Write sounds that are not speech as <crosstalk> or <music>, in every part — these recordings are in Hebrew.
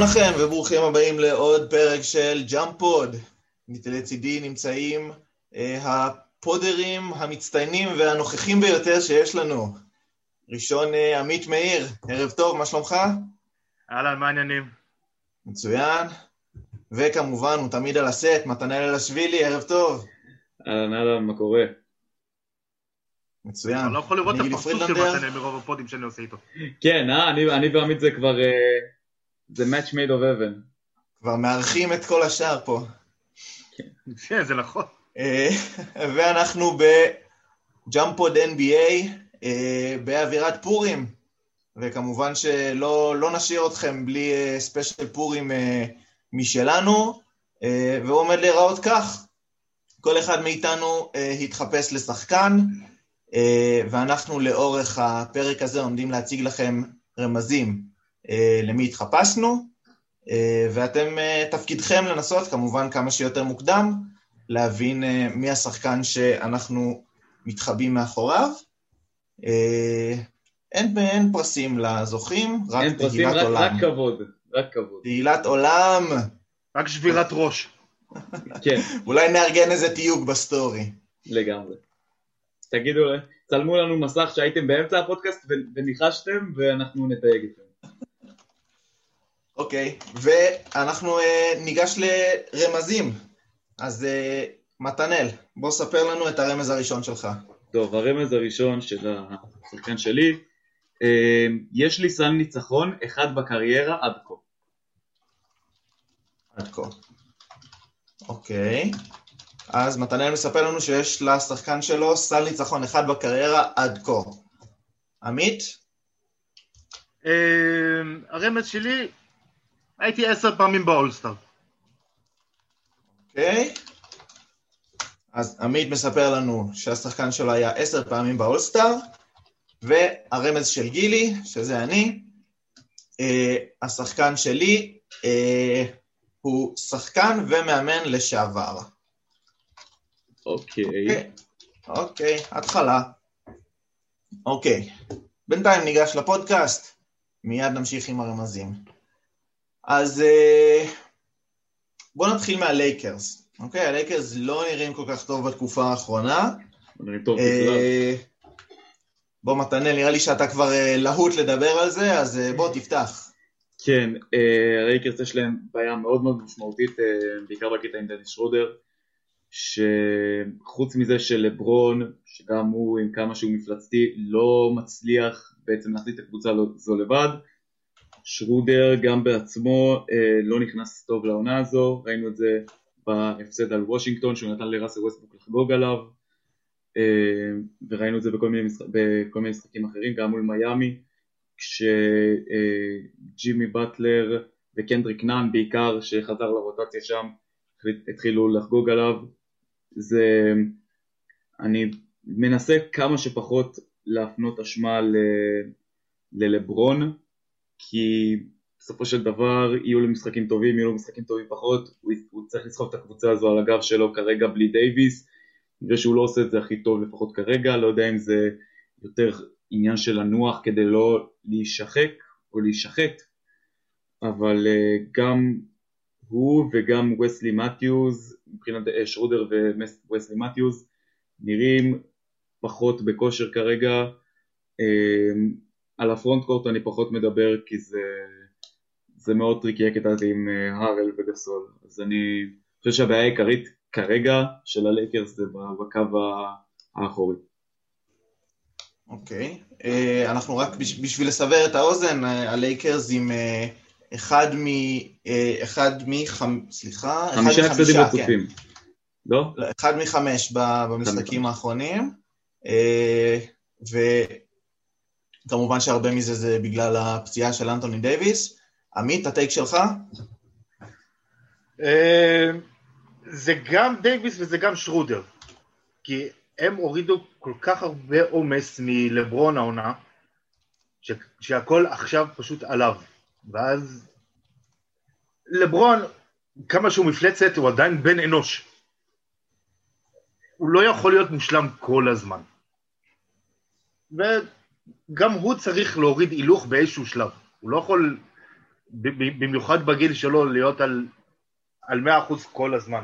שלום לכם וברוכים הבאים לעוד פרק של ג'אמפוד. לצידי נמצאים אה, הפודרים המצטיינים והנוכחים ביותר שיש לנו. ראשון אה, עמית מאיר, ערב טוב, מה שלומך? אהלן, מה העניינים? מצוין. וכמובן, הוא תמיד על הסט, מתנאל אלשווילי, ערב טוב. אהלן, אהלן, מה קורה? מצוין. אני לא יכול לראות את הפרצוף של מתנאל מרוב הפודים שאני עושה איתו. כן, אה, אני, אני ועמית זה כבר... אה, זה match made of heaven. כבר מארחים את כל השאר פה. כן, זה נכון. אה, ואנחנו בג'אמפוד NBA אה, באווירת פורים, וכמובן שלא לא נשאיר אתכם בלי ספיישל פורים משלנו, והוא עומד להיראות כך. כל אחד מאיתנו התחפש לשחקן, ואנחנו לאורך הפרק הזה עומדים להציג לכם רמזים למי התחפשנו, ואתם, תפקידכם לנסות כמובן כמה שיותר מוקדם, להבין מי השחקן שאנחנו מתחבאים מאחוריו. אין, אין פרסים לזוכים, רק אין פרסים, רק, עולם. רק כבוד, רק כבוד. תהילת עולם. רק שבירת ראש. כן. <laughs> אולי נארגן איזה תיוג בסטורי. לגמרי. תגידו, צלמו לנו מסך שהייתם באמצע הפודקאסט וניחשתם ואנחנו נתייג אתכם. אוקיי, ואנחנו אה, ניגש לרמזים. אז אה, מתנאל, בוא ספר לנו את הרמז הראשון שלך. טוב, הרמז הראשון של השחקן שלי, אה, יש לי סל ניצחון אחד בקריירה עד כה. עד כה. אוקיי. אז מתנאל מספר לנו שיש לשחקן שלו סל ניצחון אחד בקריירה עד כה. עמית? הרמז שלי, הייתי עשר פעמים באולסטאר. אוקיי. אז עמית מספר לנו שהשחקן שלו היה עשר פעמים באולסטאר, והרמז של גילי, שזה אני, אה, השחקן שלי אה, הוא שחקן ומאמן לשעבר. אוקיי. אוקיי, אוקיי, התחלה. אוקיי, בינתיים ניגש לפודקאסט, מיד נמשיך עם הרמזים. אז אה, בואו נתחיל מהלייקרס. אוקיי, הלייקרס לא נראים כל כך טוב בתקופה האחרונה. נראים טוב בכלל. אה, בוא מתנאל, נראה לי שאתה כבר אה, להוט לדבר על זה, אז בוא תפתח. כן, הלייקרס יש להם בעיה מאוד מאוד משמעותית, בעיקר בקטע עם דניס שרודר. שחוץ מזה שלברון, שגם הוא עם כמה שהוא מפלצתי, לא מצליח בעצם להחזיק את הקבוצה הזו לבד, שרודר גם בעצמו אה, לא נכנס טוב לעונה הזו, ראינו את זה בהפסד על וושינגטון שהוא נתן לראסל ווסטבוק לחגוג עליו. אה, וראינו את זה בכל מיני, משחק, בכל מיני משחקים אחרים, גם מול מיאמי כשג'ימי אה, באטלר וקנדריק נאן בעיקר שחזר לרוטציה שם התחילו לחגוג עליו. זה אני מנסה כמה שפחות להפנות אשמה ל, ללברון כי בסופו של דבר יהיו לו משחקים טובים, יהיו לו משחקים טובים פחות, הוא, הוא צריך לסחוב את הקבוצה הזו על הגב שלו כרגע בלי דייוויס, נראה שהוא לא עושה את זה הכי טוב לפחות כרגע, לא יודע אם זה יותר עניין של לנוח כדי לא להישחק או להישחט, אבל אה, גם הוא וגם וסלי מתיוז, מבחינת אה, שרודר וווסלי מתיוז, נראים פחות בכושר כרגע. על ה frontcourt אני פחות מדבר כי זה, זה מאוד טריקי הקטע הזה עם אה, הארל וגסול. אז אני חושב שהבעיה העיקרית כרגע של הלייקרס זה בקו האחורי. אוקיי, אוקיי. אה, אנחנו רק בשביל לסבר את האוזן, הלייקרס עם... אה, אחד מ... אה, אחד מחמ... סליחה? חמישה הפסדים כן. רצופים. לא? אחד מחמש במשחקים האחרונים. אה, וכמובן שהרבה מזה זה בגלל הפציעה של אנטוני דייוויס. עמית, הטייק שלך? אה, זה גם דייוויס וזה גם שרודר. כי הם הורידו כל כך הרבה עומס מלברון העונה, שהכל עכשיו פשוט עליו. ואז לברון, כמה שהוא מפלצת, הוא עדיין בן אנוש. הוא לא יכול להיות מושלם כל הזמן. וגם הוא צריך להוריד הילוך באיזשהו שלב. הוא לא יכול במיוחד בגיל שלו, להיות על, על 100% כל הזמן.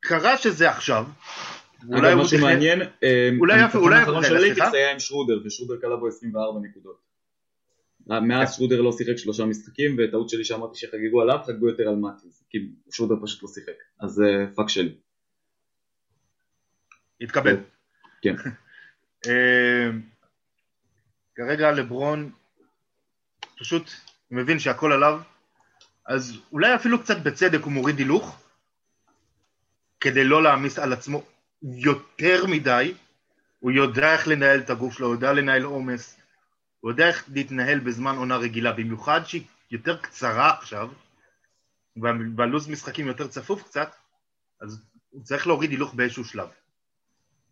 קרה שזה עכשיו. אגב, משהו מעניין, אולי אפילו, אולי... האחרון של לייקרס היה עם שרודר, ושרודר קלע בו 24 נקודות. מאז שרודר לא שיחק שלושה משחקים, וטעות שלי שאמרתי שחגגו עליו, חגגו יותר על מתיוס, כי שרודר פשוט לא שיחק, אז פאק שלי. התקבל. כן. כרגע לברון פשוט מבין שהכל עליו, אז אולי אפילו קצת בצדק הוא מוריד הילוך, כדי לא להעמיס על עצמו יותר מדי, הוא יודע איך לנהל את הגוף שלו, הוא יודע לנהל עומס, הוא יודע איך להתנהל בזמן עונה רגילה, במיוחד שהיא יותר קצרה עכשיו, והלו"ז משחקים יותר צפוף קצת, אז הוא צריך להוריד הילוך באיזשהו שלב.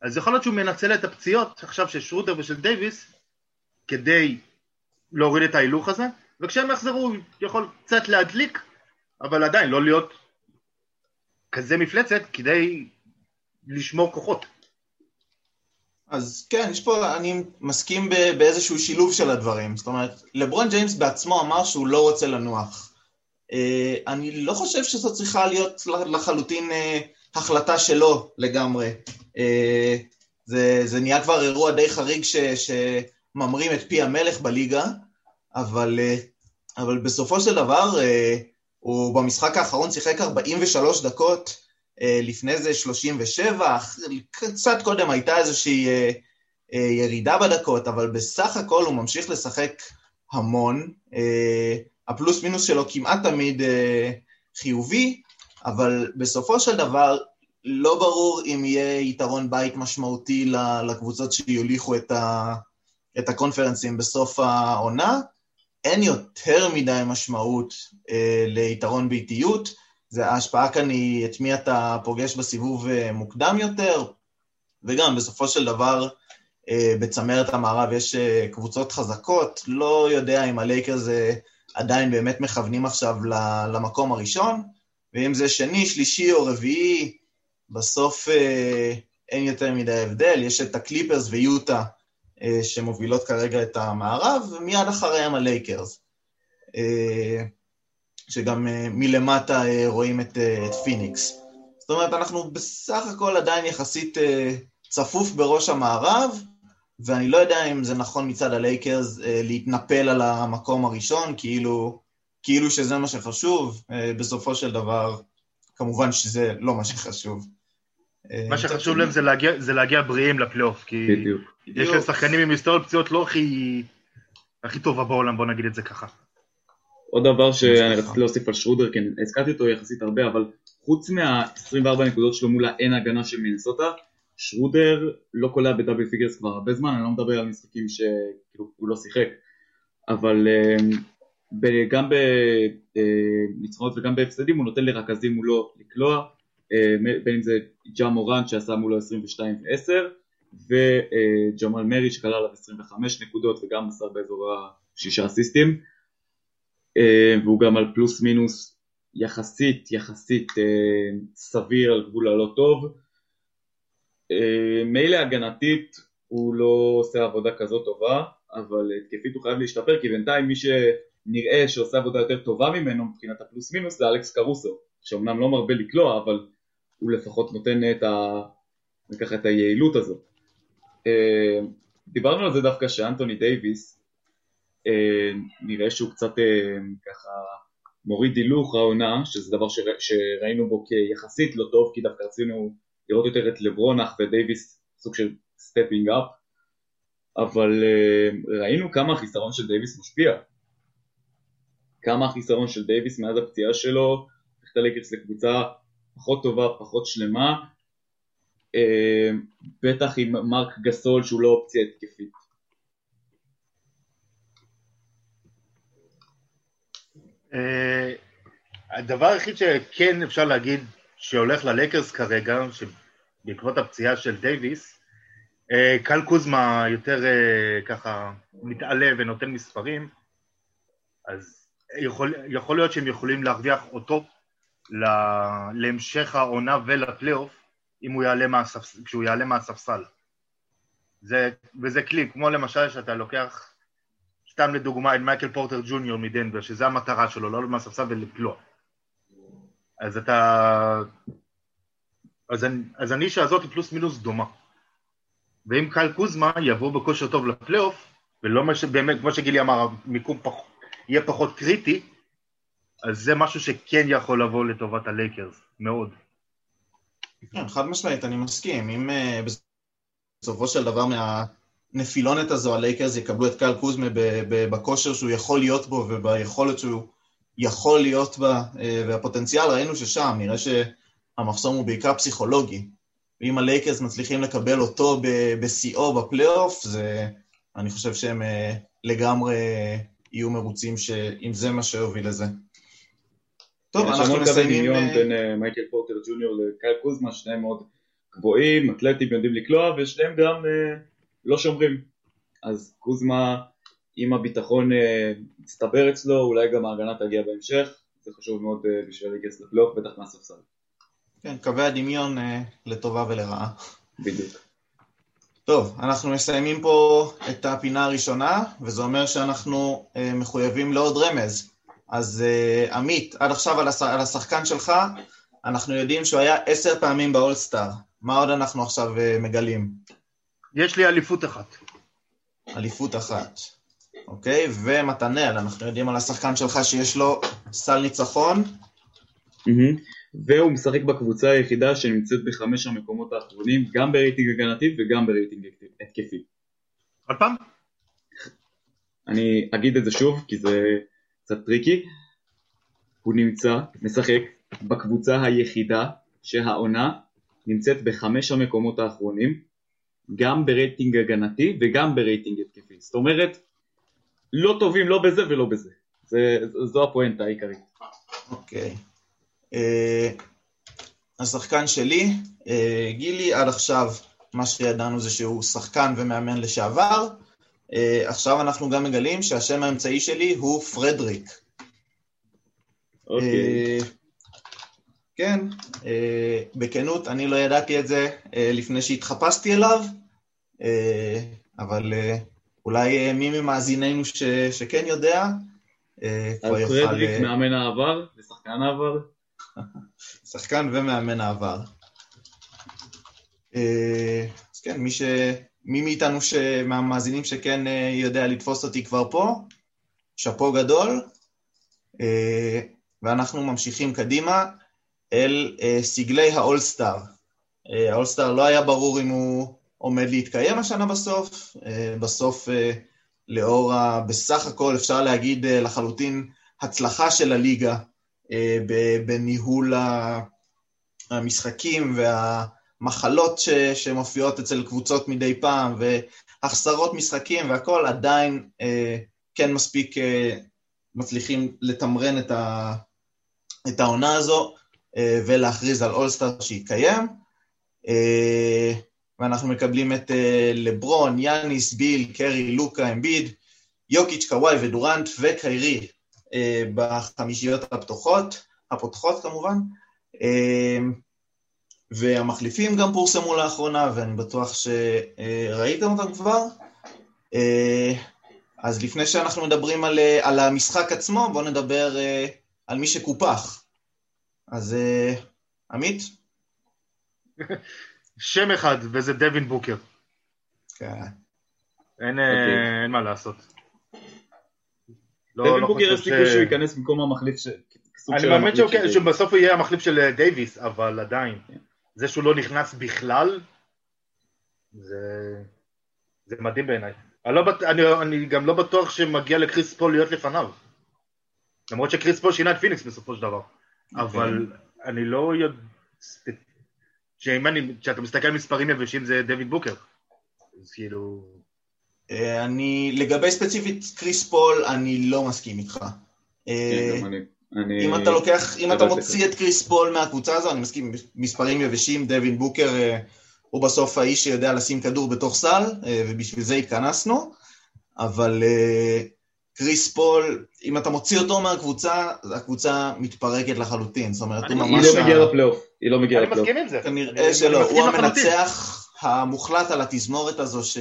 אז יכול להיות שהוא מנצל את הפציעות עכשיו של שרודר ושל דייוויס כדי להוריד את ההילוך הזה, וכשהם יחזרו הוא יכול קצת להדליק, אבל עדיין לא להיות כזה מפלצת כדי לשמור כוחות. אז כן, יש פה, אני מסכים באיזשהו שילוב של הדברים. זאת אומרת, לברון ג'יימס בעצמו אמר שהוא לא רוצה לנוח. אה, אני לא חושב שזו צריכה להיות לחלוטין אה, החלטה שלו לגמרי. אה, זה, זה נהיה כבר אירוע די חריג ש, שממרים את פי המלך בליגה, אבל, אבל בסופו של דבר הוא במשחק האחרון שיחק 43 דקות, אה, לפני זה 37, קצת קודם הייתה איזושהי אה, אה, ירידה בדקות, אבל בסך הכל הוא ממשיך לשחק המון. הפלוס מינוס שלו כמעט תמיד חיובי, אבל בסופו של דבר לא ברור אם יהיה יתרון בית משמעותי לקבוצות שיוליכו את, ה, את הקונפרנסים בסוף העונה. אין יותר מדי משמעות אה, ליתרון באיטיות. זה, ההשפעה כאן היא את מי אתה פוגש בסיבוב אה, מוקדם יותר, וגם בסופו של דבר אה, בצמרת המערב יש אה, קבוצות חזקות, לא יודע אם הלייקרס עדיין באמת מכוונים עכשיו למקום הראשון, ואם זה שני, שלישי או רביעי, בסוף אין יותר מדי הבדל, יש את הקליפרס ויוטה שמובילות כרגע את המערב, ומיד אחריהם הלייקרס. שגם אה, מלמטה אה, רואים את, אה, את פיניקס. זאת אומרת, אנחנו בסך הכל עדיין יחסית uh, צפוף בראש המערב, ואני לא יודע אם זה נכון מצד הלייקרס uh, להתנפל על המקום הראשון, כאילו, כאילו שזה מה שחשוב, uh, בסופו של דבר, כמובן שזה לא מה שחשוב. מה שחשוב להם זה להגיע, זה להגיע בריאים לפלייאוף, כי בדיוק. יש להם שחקנים עם היסטוריות פציעות לא הכי, הכי טובה בעולם, בוא נגיד את זה ככה. עוד דבר שאני רציתי להוסיף על שרודר, כן, הזכרתי אותו יחסית הרבה, אבל חוץ מה-24 נקודות שלו מול האין הגנה של מינסוטה, שרודר לא קולע ב double figures כבר הרבה זמן, אני לא מדבר על משחקים שכאילו הוא לא שיחק, אבל אה, גם בניצחונות וגם בהפסדים הוא נותן לרכזים מולו לקלוע, אה, בין אם זה ג'ה מורנט שעשה מולו 22 ו-10, וג'מאל מרי שקלע עליו 25 נקודות וגם עשה באזור השישה אסיסטים. אה, והוא גם על פלוס מינוס יחסית יחסית אה, סביר על גבול הלא טוב. אה, מילא הגנתית הוא לא עושה עבודה כזאת טובה, אבל התקפית הוא חייב להשתפר כי בינתיים מי שנראה שעושה עבודה יותר טובה ממנו מבחינת הפלוס מינוס זה אלכס קרוסו, שאומנם לא מרבה לקלוע אבל הוא לפחות נותן את, ה... את היעילות הזאת. דיברנו על זה דווקא שאנטוני דייוויס אה, נראה שהוא קצת אה, ככה מוריד הילוך העונה, שזה דבר שראינו בו כיחסית לא טוב, כי דווקא רצינו לראות יותר את לברון ודייוויס סוג של stepping up, אבל אה, ראינו כמה החיסרון של דייוויס משפיע. כמה החיסרון של דייוויס מאז הפציעה שלו, הופך אותה לקבוצה פחות טובה, פחות שלמה, בטח עם מרק גסול שהוא לא אופציה התקפית. אה, הדבר היחיד שכן אפשר להגיד שהולך ללקרס כרגע, בעקבות הפציעה של דייוויס, אה, קל קוזמה יותר אה, ככה מתעלה ונותן מספרים, אז יכול, יכול להיות שהם יכולים להרוויח אותו להמשך העונה ולפלייאוף כשהוא יעלה מהספסל. זה, וזה כלי, כמו למשל שאתה לוקח סתם לדוגמה את מייקל פורטר ג'וניור מדנבר, שזה המטרה שלו, לעלות מהספסל ולפלוע. אז אתה... אז, אז הנישה הזאת היא פלוס מינוס דומה. ואם קייל קוזמה יבוא בכושר טוב לפלייאוף, ולא מה שבאמת, כמו שגילי אמר, המיקום פח, יהיה פחות קריטי, אז זה משהו שכן יכול לבוא לטובת הלייקרס, מאוד. כן, חד משמעית, אני מסכים. אם אה, בסופו של דבר מהנפילונת הזו הלייקרס יקבלו את קייל קוזמה בכושר שהוא יכול להיות בו וביכולת שהוא יכול להיות בה אה, והפוטנציאל, ראינו ששם, נראה שהמחסום הוא בעיקר פסיכולוגי. ואם הלייקרס מצליחים לקבל אותו בשיאו בפלייאוף, זה, אני חושב שהם אה, לגמרי יהיו מרוצים שאם זה מה שיוביל לזה. טוב, יש אנחנו המון קווי מסיימים... דמיון אה, בין אה, מייקל פורטר ג'וניור לקייל קוזמה, שניהם מאוד גבוהים, אתלטים, יודעים לקלוע, ושניהם גם אה, לא שומרים. אז קוזמה, אם הביטחון מצטבר אצלו, אולי גם ההגנה תגיע בהמשך, זה חשוב מאוד בשביל להיכנס לפלייאוף, בטח מהספסל. כן, קווי הדמיון לטובה ולרעה. בדיוק. טוב, אנחנו מסיימים פה את הפינה הראשונה, וזה אומר שאנחנו אה, מחויבים לעוד רמז. אז אה, עמית, עד עכשיו על, הש... על השחקן שלך, אנחנו יודעים שהוא היה עשר פעמים באולסטאר. מה עוד אנחנו עכשיו אה, מגלים? יש לי אליפות אחת. אליפות אחת. אוקיי? ומתנאל, אנחנו יודעים על השחקן שלך שיש לו סל ניצחון. מהמם. והוא משחק בקבוצה היחידה שנמצאת בחמש המקומות האחרונים, גם ברייטינג הגנתי וגם ברייטינג התקפי. עוד פעם? אני אגיד את זה שוב, כי זה קצת טריקי. הוא נמצא, משחק, בקבוצה היחידה שהעונה נמצאת בחמש המקומות האחרונים, גם ברייטינג הגנתי וגם ברייטינג התקפי. זאת אומרת, לא טובים לא בזה ולא בזה. זה, זו הפואנטה העיקרית. אוקיי. אה, השחקן שלי, אה, גילי, עד עכשיו מה שידענו זה שהוא שחקן ומאמן לשעבר. אה, עכשיו אנחנו גם מגלים שהשם האמצעי שלי הוא פרדריק. אוקיי. אה, כן, אה, בכנות, אני לא ידעתי את זה אה, לפני שהתחפשתי אליו, אה, אבל אה, אולי אה, מי ממאזיננו ש, שכן יודע, אה, אז כבר יוכל... פרדריק אה, מאמן העבר ושחקן העבר. שחקן ומאמן העבר. אה, אז כן, מי, ש... מי מאיתנו, ש... מהמאזינים שכן אה, יודע לתפוס אותי כבר פה, שאפו גדול, אה, ואנחנו ממשיכים קדימה אל סגלי האולסטאר. האולסטאר לא היה ברור אם הוא עומד להתקיים השנה בסוף, בסוף לאור ה... בסך הכל אפשר להגיד לחלוטין הצלחה של הליגה, בניהול ה- המשחקים והמחלות ש- שמופיעות אצל קבוצות מדי פעם והחסרות משחקים והכל עדיין אה, כן מספיק אה, מצליחים לתמרן את, ה- את העונה הזו אה, ולהכריז על אולסטאר שיתקיים. אה, ואנחנו מקבלים את אה, לברון, יאניס, ביל, קרי, לוקה, אמביד, יוקיץ', קוואי ודורנט וקיירי אה, בחמישיות הפתוחות, הפותחות כמובן, אה, והמחליפים גם פורסמו לאחרונה, ואני בטוח שראיתם אותם כבר. אה, אז לפני שאנחנו מדברים על, אה, על המשחק עצמו, בואו נדבר אה, על מי שקופח. אז אה, עמית? <laughs> שם אחד, וזה דווין בוקר. כן. אין, אוקיי. אה, אין מה לעשות. לא- דווין לא בוקר יש סיכוי שהוא ייכנס במקום המחליף ש... סוג אני של מאמין של שבסוף הוא יהיה המחליף של דייוויס, אבל עדיין. זה שהוא לא נכנס בכלל, זה, מדהים בעיניי. אני, לא. אני, גם לא בטוח שמגיע לקריס פול להיות לפניו. למרות שקריס פול שינה את פיניקס בסופו של דבר. אבל אני לא יודע... כשאתה מסתכל על מספרים יבשים זה דווין בוקר. אז כאילו... אה, אני, לגבי ספציפית קריס פול, אני לא מסכים איתך. אה, כן, אני. אני- אם אתה לוקח, אם אתה מוציא את קריס פול מהקבוצה הזו, אני מסכים, מספרים יבשים, דווין בוקר אה, הוא בסוף האיש שיודע לשים כדור בתוך סל, ובשביל זה התכנסנו, אבל קריס פול, אם אתה מוציא אותו מהקבוצה, הקבוצה מתפרקת לחלוטין, זאת אומרת, אני הוא היא ממש... לא ה- מגיעה לפלייאוף. היא לא מגיעה אני לפלייאוף. מסכים עם זה. כנראה אני- שלא, אני הוא. המנצח המוחלט על התזמורת הזו ש...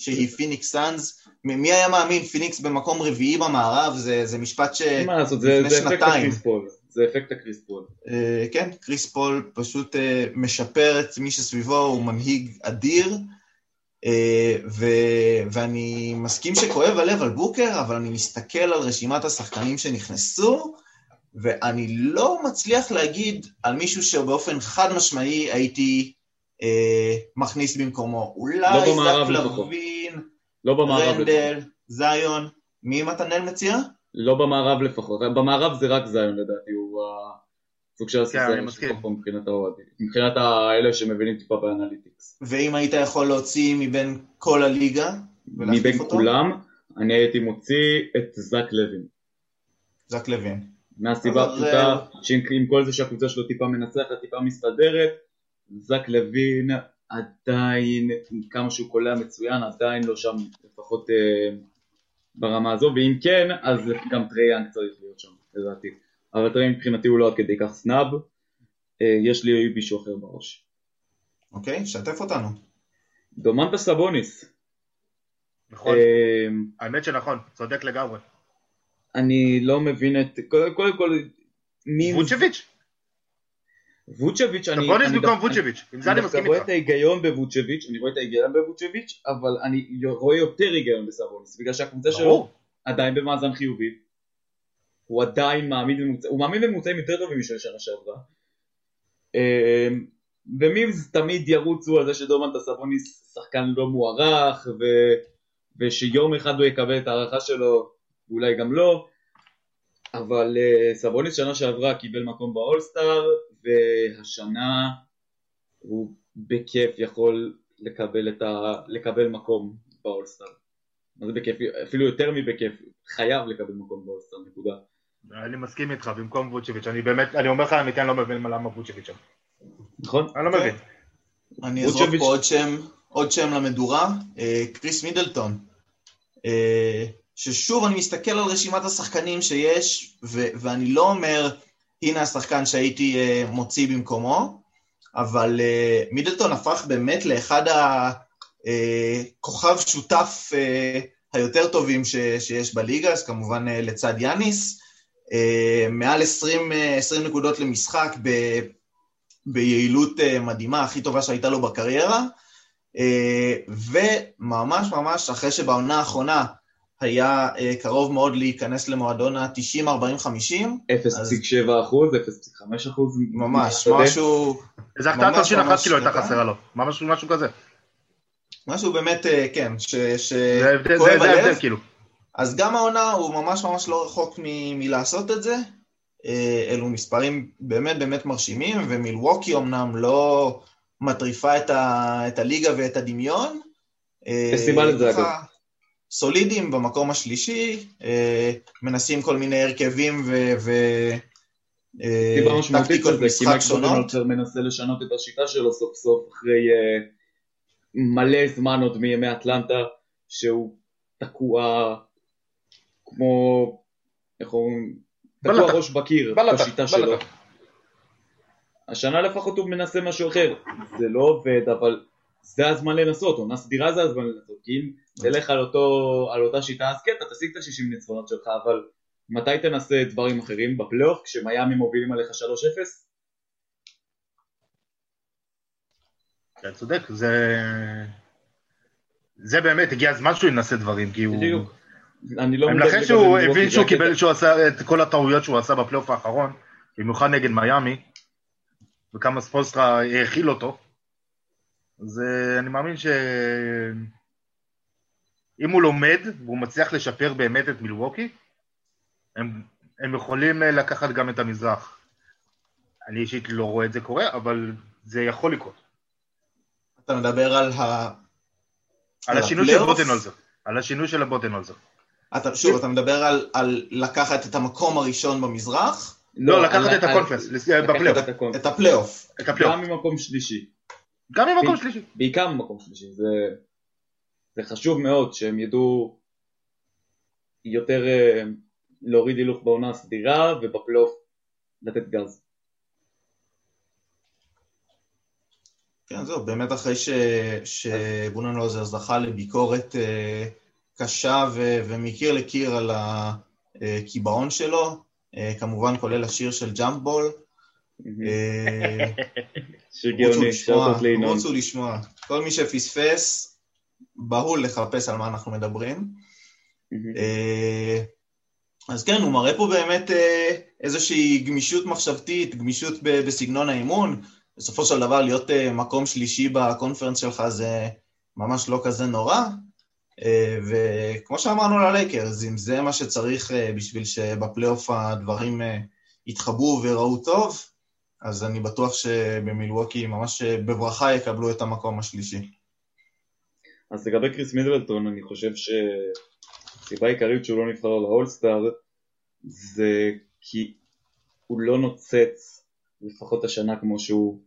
שהיא פיניקס סאנס. מי היה מאמין, פיניקס במקום רביעי במערב, זה, זה משפט אין מה לעשות, זה, זה אפקט. הקריס פול. זה אפקט הקריס פול. אה, כן, קריס פול פשוט אה, משפר את מי שסביבו, הוא מנהיג אדיר, אה, ו- ואני מסכים שכואב הלב על בוקר, אבל אני מסתכל על רשימת השחקנים שנכנסו, ואני לא מצליח להגיד על מישהו שבאופן חד משמעי הייתי אה, מכניס במקומו. אולי לא במערב זק לפחות. לוין, לא במערב לפחות. רנדל, זיון, מי מתנאל מציע? לא במערב לפחות. במערב זה רק זיון לדעתי, הוא הסוג של אני הסוציאלי מסכים. שלך פה מבחינת האוהדים. מבחינת האלה שמבינים טיפה באנליטיקס. ואם היית יכול להוציא מבין כל הליגה, מבין אותו? כולם, אני הייתי מוציא את זק לוין. זק לוין. מהסיבה הפשוטה אה, שעם עם כל זה שהקבוצה שלו טיפה מנצחת, טיפה מסתדרת, זק לוין עדיין, כמה שהוא קולע מצוין, עדיין לא שם לפחות אה, ברמה הזו, ואם כן, אז גם טריי יאנג צריך להיות שם, לדעתי. אבל טריי יאנג מבחינתי הוא לא עד כדי כך snub, אה, יש לי מישהו אחר בראש. אוקיי, שתף אותנו. דומנטאס סבוניס. נכון, אה, האמת שנכון, צודק לגמרי. אני לא מבין את, קודם קודם כל, מי... ווצ'ביץ', ווצ'ביץ', אני... אני במקום ווצ'ביץ', עם זה אני מסכים רואה איתך. את ההיגיון בווצ'ביץ', אני רואה את ההיגיון בווצ'ביץ', אבל אני רואה יותר היגיון בסבוניס, בגלל שהקבוצה שלו. עדיין במאזן חיובי, הוא עדיין מעמיד בממוצע, הוא מעמיד בממוצעים יותר טובים משל שנה שעברה, אמ, ומימס תמיד ירוצו על זה שדומנטה סבוניס שחקן לא מוערך, ו... ושיום אחד הוא יקבל את ההערכה שלו, ואולי גם לא, אבל אה, סבוניס שנה שעברה קיבל מקום באולסטאר, והשנה הוא בכיף יכול לקבל, את ה... לקבל מקום באולסטאר. מה זה בכיף? אפילו יותר מבכיף, חייב לקבל מקום באולסטאר, נקודה. אני מסכים איתך, במקום ווצ'ביץ', אני באמת, אני אומר לך אני לא מבין למה ווצ'ביץ' שם. נכון? אני לא. מבין. אני אזרוק. פה עוד שם, עוד שם למדורה, אה, קריס מידלטון. אה, ששוב, אני מסתכל על רשימת השחקנים שיש, ו- ואני לא אומר, הנה השחקן שהייתי אה, מוציא במקומו, אבל אה, מידלטון הפך באמת לאחד הכוכב שותף אה, היותר טובים ש- שיש בליגה, אז כמובן לצד יאניס. מעל 20, אה, 20 נקודות למשחק ב- ביעילות מדהימה, הכי טובה שהייתה לו בקריירה, וממש ממש אחרי שבעונה האחרונה היה אה, קרוב מאוד להיכנס למועדון ה-90-40-50, 0.7 אחוז, 0.5 אחוז. ממש. משהו, איזה החטאת ממש עונשין אחת כאילו הייתה. חסרה לו. ממש משהו כזה. משהו באמת, אה, כן, ש- זה ההבדל- שכואב זה זה הלב. ההבדל כאילו. אז גם העונה הוא ממש ממש לא רחוק מ- מלעשות את זה. אה, אלו מספרים באמת באמת מרשימים, ומילווקי אמנם לא מטריפה את, ה- את הליגה ואת הדמיון. יש סיבה לזה, אגב. סולידיים במקום השלישי, אה, מנסים כל מיני הרכבים ו... ו אה, כי משחק מייק שונות. בודנולצר מנסה לשנות את השיטה שלו סוף סוף אחרי אה, מלא זמן עוד מימי אטלנטה, שהוא תקוע כמו, איך אומרים, תקוע. ראש בקיר בשיטה שלו. השנה לפחות הוא מנסה משהו אחר, זה לא עובד, אבל זה הזמן לנסות, עונה סדירה זה הזמן לנסות, כי אם תלך על, אותו, על אותה שיטה, אז כן, אתה תשיג את ה-60 ניצחונות שלך, אבל מתי תנסה דברים אחרים? בפלייאוף, כשמיאמי מובילים עליך 3-0? אתה צודק, זה... זה באמת, הגיע הזמן שהוא ינסה דברים, כי הוא... בדיוק. אני לא לכן לגבי שהוא הבין שהוא. קיבל, שהוא עשה את כל הטעויות שהוא עשה בפלייאוף האחרון, במיוחד נגד מיאמי, וכמה ספולסטרה האכיל אותו, אז אה, אני מאמין ש... אם הוא לומד והוא מצליח לשפר באמת את מילווקי, הם, הם יכולים אה, לקחת גם את המזרח. אני אישית לא רואה את זה קורה, אבל זה יכול לקרות. אתה מדבר על ה... על על השינוי של? בוטנולזר. על השינוי של הבוטנולזר. אתה, שוב, אתה מדבר על, על לקחת את המקום הראשון במזרח, לא, לקחת על- את על- ה conference, לס- לקחת בפלייאוף. את ה conference. את הפלייאוף. את הפלייאוף. גם ממקום שלישי. גם ממקום ב- שלישי. בעיקר ממקום שלישי. זה, זה חשוב מאוד שהם ידעו יותר אה, להוריד הילוך בעונה הסדירה ובפלייאוף לתת גז. כן, זהו, באמת אחרי ש... שבודנהולצר זכה לביקורת אה, קשה ו... ומקיר לקיר על הקיבעון שלו, אה, כמובן כולל השיר של ג'אמפבול. <laughs> גאוני, שאלות לינון. רוצו לשמוע. כל מי שפספס, בהול לחפש על מה אנחנו מדברים. אה, אז כן, הוא מראה פה באמת אה, איזושהי גמישות מחשבתית, גמישות בסגנון האימון. בסופו של דבר להיות אה, מקום שלישי בקונפרנס שלך זה ממש לא כזה נורא. וכמו שאמרנו ללייקרס, אם זה מה שצריך בשביל שבפלייאוף הדברים יתחברו וראו טוב, אז אני בטוח שבמילווקי ממש בברכה יקבלו את המקום השלישי. אז לגבי קריס מידלטון, אני חושב שהסיבה העיקרית שהוא לא נבחר לאולסטאר זה כי הוא לא נוצץ לפחות השנה כמו שהוא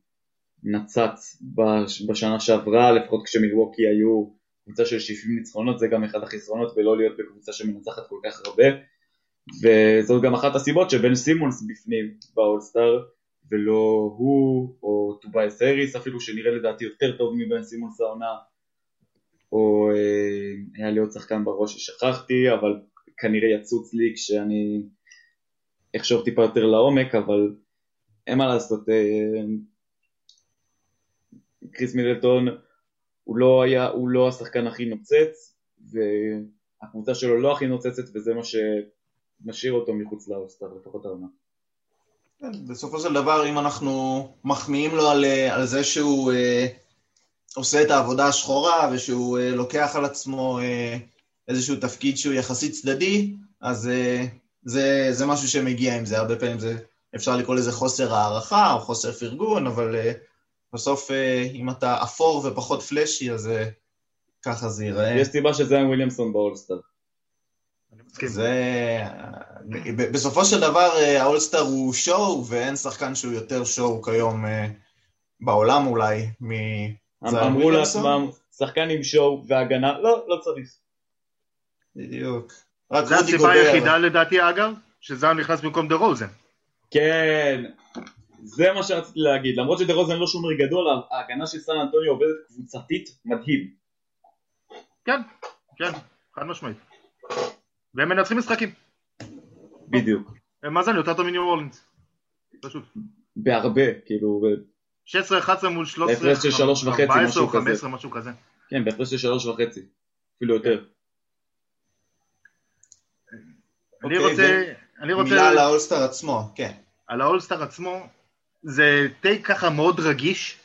נצץ בש- בשנה שעברה, לפחות כשמילווקי היו קבוצה של 70 ניצחונות, זה גם אחד החסרונות בלא להיות בקבוצה שמנצחת כל כך הרבה, וזאת גם אחת הסיבות שבן סימונס בפנים באולסטאר, ולא הוא או טוביאס האריס אפילו, שנראה לדעתי יותר טוב מבן סימונס העונה, או אה, היה לי עוד שחקן בראש ששכחתי, אבל כנראה יצוץ לי כשאני אחשוב טיפה יותר לעומק, אבל אין מה לעשות, אה, קריס מידלטון הוא לא היה, הוא לא השחקן הכי נוצץ, והקבוצה שלו לא הכי נוצצת, וזה מה שמשאיר אותו מחוץ לאוסטר, לפחות העונה. כן, בסופו של דבר, אם אנחנו מחמיאים לו על, אה, על זה שהוא אה, עושה את העבודה השחורה ושהוא אה, לוקח על עצמו אה, איזשהו תפקיד שהוא יחסית צדדי, אז אה, זה, זה משהו שמגיע עם זה. הרבה פעמים זה, אפשר לקרוא לזה חוסר הערכה או חוסר פרגון, אבל אה, בסוף אה, אם אתה אפור ופחות פלאשי, אז אה, ככה זה ייראה. יש סיבה שזיין וויליאמסון באולסטר. זה... ב- בסופו של דבר אה, האולסטאר הוא שואו, ואין שחקן שהוא יותר שואו כיום אה, בעולם אולי מזיין אמרו. לעצמם, שחקן עם שואו והגנה, לא, לא צריך. בדיוק. רק זו הסיבה. היחידה לדעתי אגב, שזאון נכנס במקום דה רוזן. כן, זה מה שרציתי להגיד. למרות שדה רוזן לא שומר גדול, ההגנה של סן אנטוניו עובדת קבוצתית מדהים. כן, כן, חד משמעית. והם מנצחים משחקים. בדיוק. הם מאזן יותר טוב מניו אורלינס. פשוט. בהרבה, כאילו, ב- 16-11 מול 13, בהפרש של שלוש וחצי, 14 משהו או כזה. 15, משהו כזה. כן, בהפרש של שלוש וחצי. אפילו יותר. אני אוקיי, רוצה, אני רוצה, מילה על האולסטאר עצמו, כן. על האולסטאר עצמו, זה טייק ככה מאוד רגיש,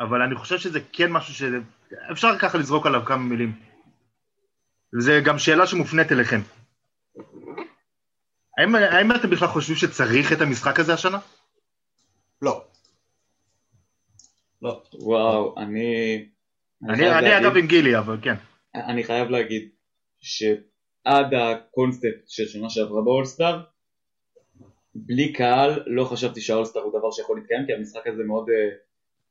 אבל אני חושב שזה כן משהו שאפשר ככה לזרוק עליו כמה מילים. זה גם שאלה שמופנית אליכם. האם, האם אתם בכלל חושבים שצריך את המשחק הזה השנה? לא. לא. וואו, אני... אני, חייב אני להגיד- אגב עם גילי, אבל כן. אני חייב להגיד שעד הקונספט של שנה שעברה באולסטאר, בלי קהל לא חשבתי שהאולסטאר הוא דבר שיכול להתקיים, כי המשחק הזה מאוד אה,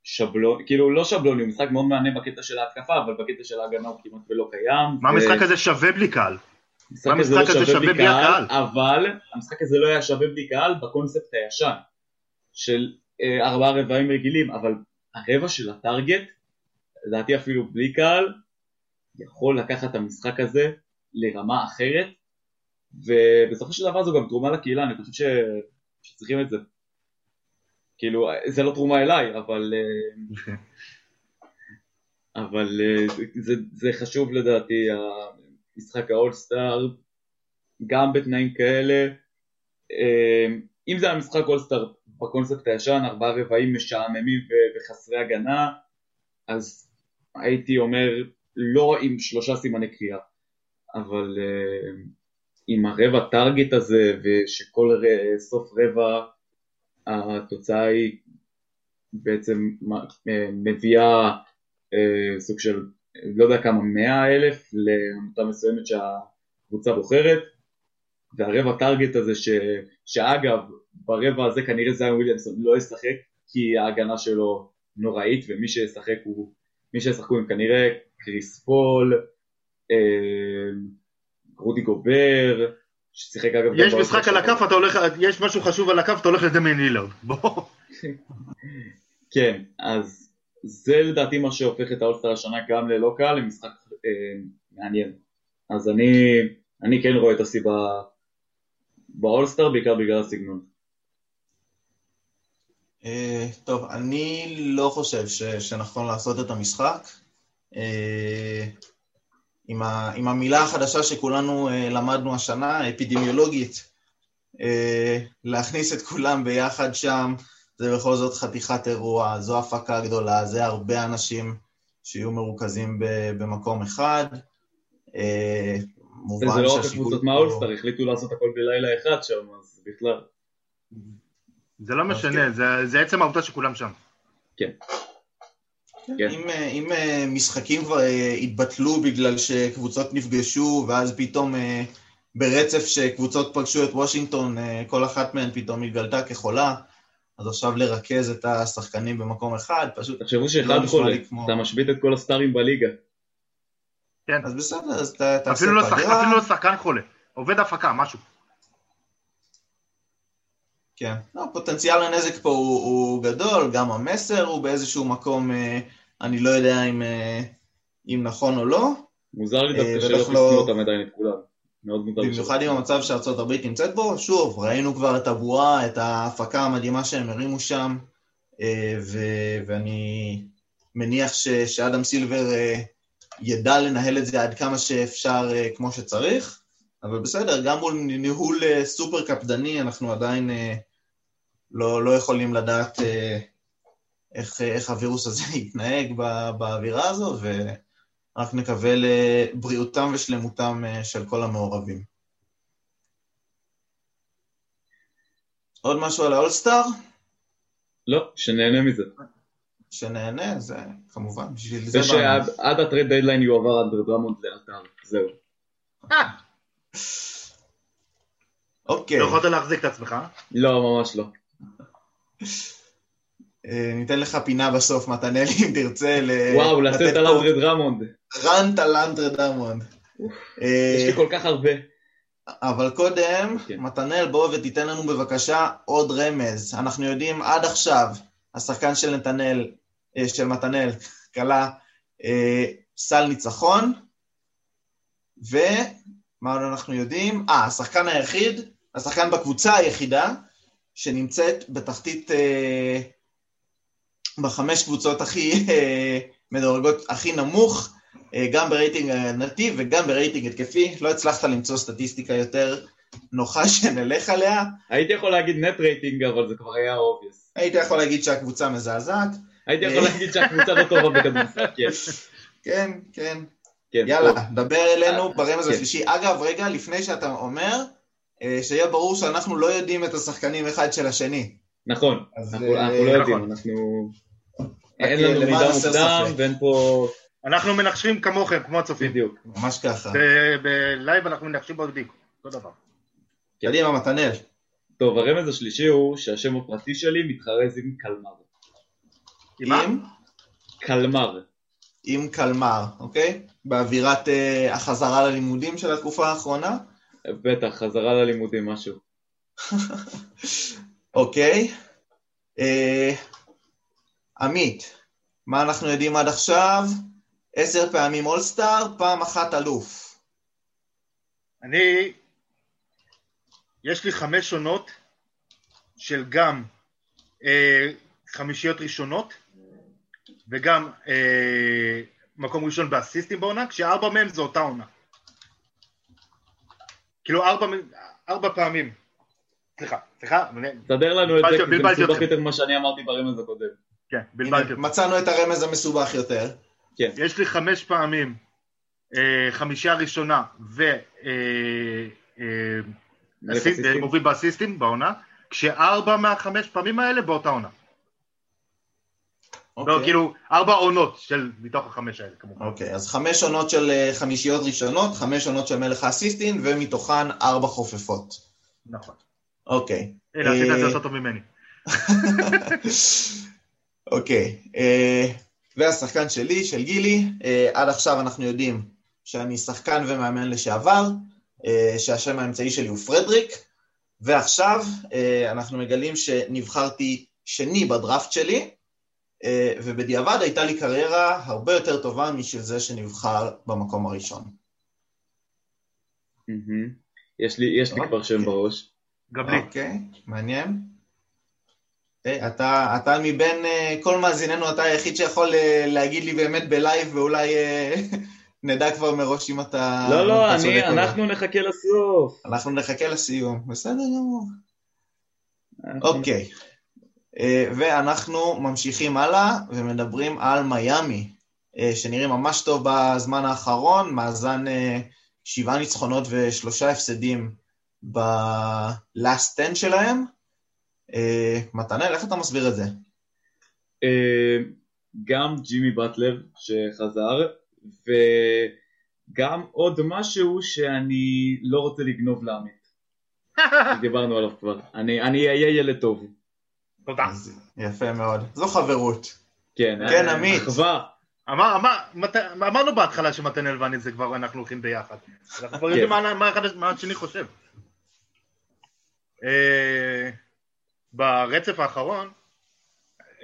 שבלוני, כאילו לא שבלוני, הוא משחק מאוד מהנה בקטע של ההתקפה, אבל בקטע של ההגנה הוא כמעט ולא קיים. מה ו- המשחק הזה שווה בלי קהל? המשחק מה הזה לא שווה בלי קהל? אבל המשחק הזה לא היה שווה בלי קהל בקונספט הישן של אה, ארבעה רבעים רגילים, אבל הרבע של הטארגט, לדעתי אפילו בלי קהל, יכול לקחת את המשחק הזה לרמה אחרת, ובסופו של דבר זו גם תרומה לקהילה, אני חושב ש... שצריכים את זה. כאילו, זה לא תרומה אליי, אבל, אה, <laughs> אבל אה, זה, זה, חשוב לדעתי, משחק האולסטאר, גם בתנאים כאלה. אה, אם זה היה משחק אולסטאר בקונספט הישן, ארבעה רבעים משעממים וחסרי הגנה, אז הייתי אומר לא עם שלושה סימני קריאה, אבל עם הרבע טארגט הזה, ושכל סוף רבע התוצאה היא בעצם אה, מביאה אה, סוג של, לא יודע כמה, מאה אלף לעמותה מסוימת שהקבוצה בוחרת, והרבע טארגט הזה, ש, שאגב, ברבע הזה כנראה זיין וויליאמסון לא ישחק, כי ההגנה שלו נוראית, ומי שישחק הוא, מי שישחקו הם כנראה קריס פול, אה, רודי גובר, ששיחק אגב... יש משחק על. הכף, אתה הולך, יש משהו חשוב על הכף, אתה הולך לדמיין הילארד. בוא. <laughs> כן, אז זה לדעתי מה שהופך את האולסטר השנה גם ללא קהל למשחק אה, מעניין. אז אני, אני כן רואה את הסיבה באולסטר, בעיקר בגלל הסגנון. אה, טוב, אני לא חושב ש, שנכון לעשות את המשחק. אה, עם, ה, עם המילה החדשה שכולנו אה, למדנו השנה, אפידמיולוגית, להכניס את כולם ביחד שם, זה בכל זאת חתיכת אירוע, זו הפקה גדולה, זה הרבה אנשים שיהיו מרוכזים במקום אחד. זה לא רק הקבוצות מהאולסטאר, החליטו לעשות הכל בלילה אחד שם, אז בכלל. זה לא משנה, זה, זה עצם העובדה שכולם שם. כן. כן. אם, אה, אם אה, משחקים כבר אה, התבטלו בגלל שקבוצות נפגשו, ואז פתאום ברצף שקבוצות פגשו את וושינגטון, כל אחת מהן פתאום התגלתה כחולה, אז עכשיו לרכז את השחקנים במקום אחד, פשוט... תחשבו שאחד לא חולה, כמו... אתה משבית את כל הסטארים בליגה. כן. אז בסדר, אז אתה תעשה פגרה. אפילו לא שחקן חולה, עובד הפקה, משהו. כן, לא, פוטנציאל הנזק פה הוא, הוא גדול, גם המסר הוא באיזשהו מקום, אה, אני לא יודע אם, אה, אם נכון או לא. מוזר לי דווקא אה, שלא חיסנו לא... אותם עדיין את כולם. מאוד מוזר. במיוחד עם המצב שארצות הברית נמצאת בו, שוב, ראינו כבר את הבועה, את ההפקה המדהימה שהם הרימו שם, אה, ו- ואני מניח ש- שאדם סילבר אה, ידע לנהל את זה עד כמה שאפשר כמו שצריך, אבל בסדר, גם מול ניהול סופר קפדני, אנחנו עדיין... אה, לא, לא יכולים לדעת אה, איך, איך הווירוס הזה <laughs> יתנהג באווירה הזו, ורק נקווה לבריאותם ושלמותם אה, של כל המעורבים. עוד משהו על האולסטאר? לא, שנהנה מזה. שנהנה, זה כמובן, בשביל זה... ושעד ה trade deadline יועבר אנדרה דרמונד לאתר, זהו. אוקיי. לא יכולת להחזיק את עצמך? לא, ממש לא. אה, ניתן לך פינה בסוף, מתנאלי, אם תרצה. וואו, לתת על אנדרה דרמונד. rant על אנדרה דרמונד. יש לי כל כך הרבה. אבל קודם, כן. מתנאל, בוא ותיתן לנו בבקשה עוד רמז. אנחנו יודעים עד עכשיו, השחקן של נתנאל, אה, של מתנאל, קלע אה, סל ניצחון, ומה אנחנו יודעים? אה, השחקן היחיד, השחקן בקבוצה היחידה, שנמצאת בתחתית, אה, בחמש קבוצות הכי אה, מדורגות, הכי נמוך, אה, גם ברייטינג הגנתי וגם ברייטינג התקפי. לא הצלחת למצוא סטטיסטיקה יותר נוחה <laughs> שנלך עליה. הייתי יכול להגיד net rating, אבל זה כבר היה obvious. הייתי יכול להגיד שהקבוצה מזעזעת. הייתי יכול להגיד שהקבוצה לא טובה בכדורסל, כן. <laughs> כן, כן. כן. יאללה, דבר אלינו ברמז כן. השלישי. אגב, רגע, לפני שאתה אומר, אה, שיהיה ברור שאנחנו לא יודעים את השחקנים אחד של השני. נכון, אנחנו, אה, אנחנו לא יודעים, נכון. אנחנו... אין לנו מידע מוקדם ואין פה... אנחנו מנחשים כמוכם, כמו הצופים. בדיוק. ממש ככה. בלייב אנחנו מנחשים בודדים, אותו דבר. קדימה, מתנאל. טוב, הרמז השלישי הוא שהשם הפרטי שלי מתחרז עם קלמר. עם? קלמר. עם קלמר, אוקיי? באווירת החזרה ללימודים של התקופה האחרונה? בטח, חזרה ללימודים, משהו. <laughs> אוקיי. אה, עמית, מה אנחנו יודעים עד עכשיו? עשר פעמים אולסטאר, פעם אחת אלוף. אני, יש לי חמש שונות של גם אה, חמישיות ראשונות וגם אה, מקום ראשון באסיסטים בעונה, כשארבע מהם זה אותה עונה. כאילו ארבע, ארבע פעמים. סליחה, סליחה. תסדר לנו את זה, כי זה מסובך יותר ממה שאני אמרתי ברמז הקודם. כן, בלבלתי אותך. מצאנו את הרמז המסובך יותר. כן. יש לי חמש פעמים, אה, חמישה ראשונה, ו... אה, אה, מוביל באסיסטים בעונה, כשארבע מהחמש פעמים האלה באותה עונה. לא, אוקיי. כאילו, ארבע עונות של מתוך החמש האלה, כמובן. אוקיי, אז חמש עונות של אה, חמישיות ראשונות, חמש עונות של מלך האסיסטין, ומתוכן ארבע חופפות. נכון. אוקיי. הנה, עשית את זה אה, יותר טוב ממני. <laughs> אוקיי, אה, והשחקן שלי, של גילי, עד עכשיו אנחנו יודעים שאני שחקן ומאמן לשעבר, שהשם האמצעי שלי הוא פרדריק, ועכשיו אנחנו מגלים שנבחרתי שני בדראפט שלי, ובדיעבד הייתה לי קריירה הרבה יותר טובה משל זה שנבחר במקום הראשון. יש לי, יש לי כבר שם אוקיי. בראש. גם לי. אוקיי, מעניין. אה, אתה, אתה מבין אה, כל מאזיננו, אתה היחיד שיכול אה, להגיד לי באמת ב live, ואולי אה, <laughs> נדע כבר מראש אם אתה... לא, לא, אני, לא. אנחנו נחכה לסוף. אנחנו נחכה לסיום, בסדר גמור. אוקיי, אה, ואנחנו ממשיכים הלאה ומדברים על מיאמי, אה, שנראים ממש טוב בזמן האחרון, מאזן אה, שבעה ניצחונות ושלושה הפסדים ב-last 10 שלהם. אה, מתנאל, איך אתה מסביר את זה? אה, גם ג'ימי באטלר שחזר, וגם עוד משהו שאני לא רוצה לגנוב לעמית. <laughs> דיברנו עליו כבר. אני אהיה ילד טוב. תודה. אז יפה מאוד. זו חברות. כן, כן, אה, עמית. אחווה. אמר, אמר, מת, אמרנו בהתחלה שמתנאל ואני זה כבר אנחנו הולכים ביחד. אנחנו כבר יודעים מה, מה, אחד- מה השני חושב. אה, ברצף האחרון,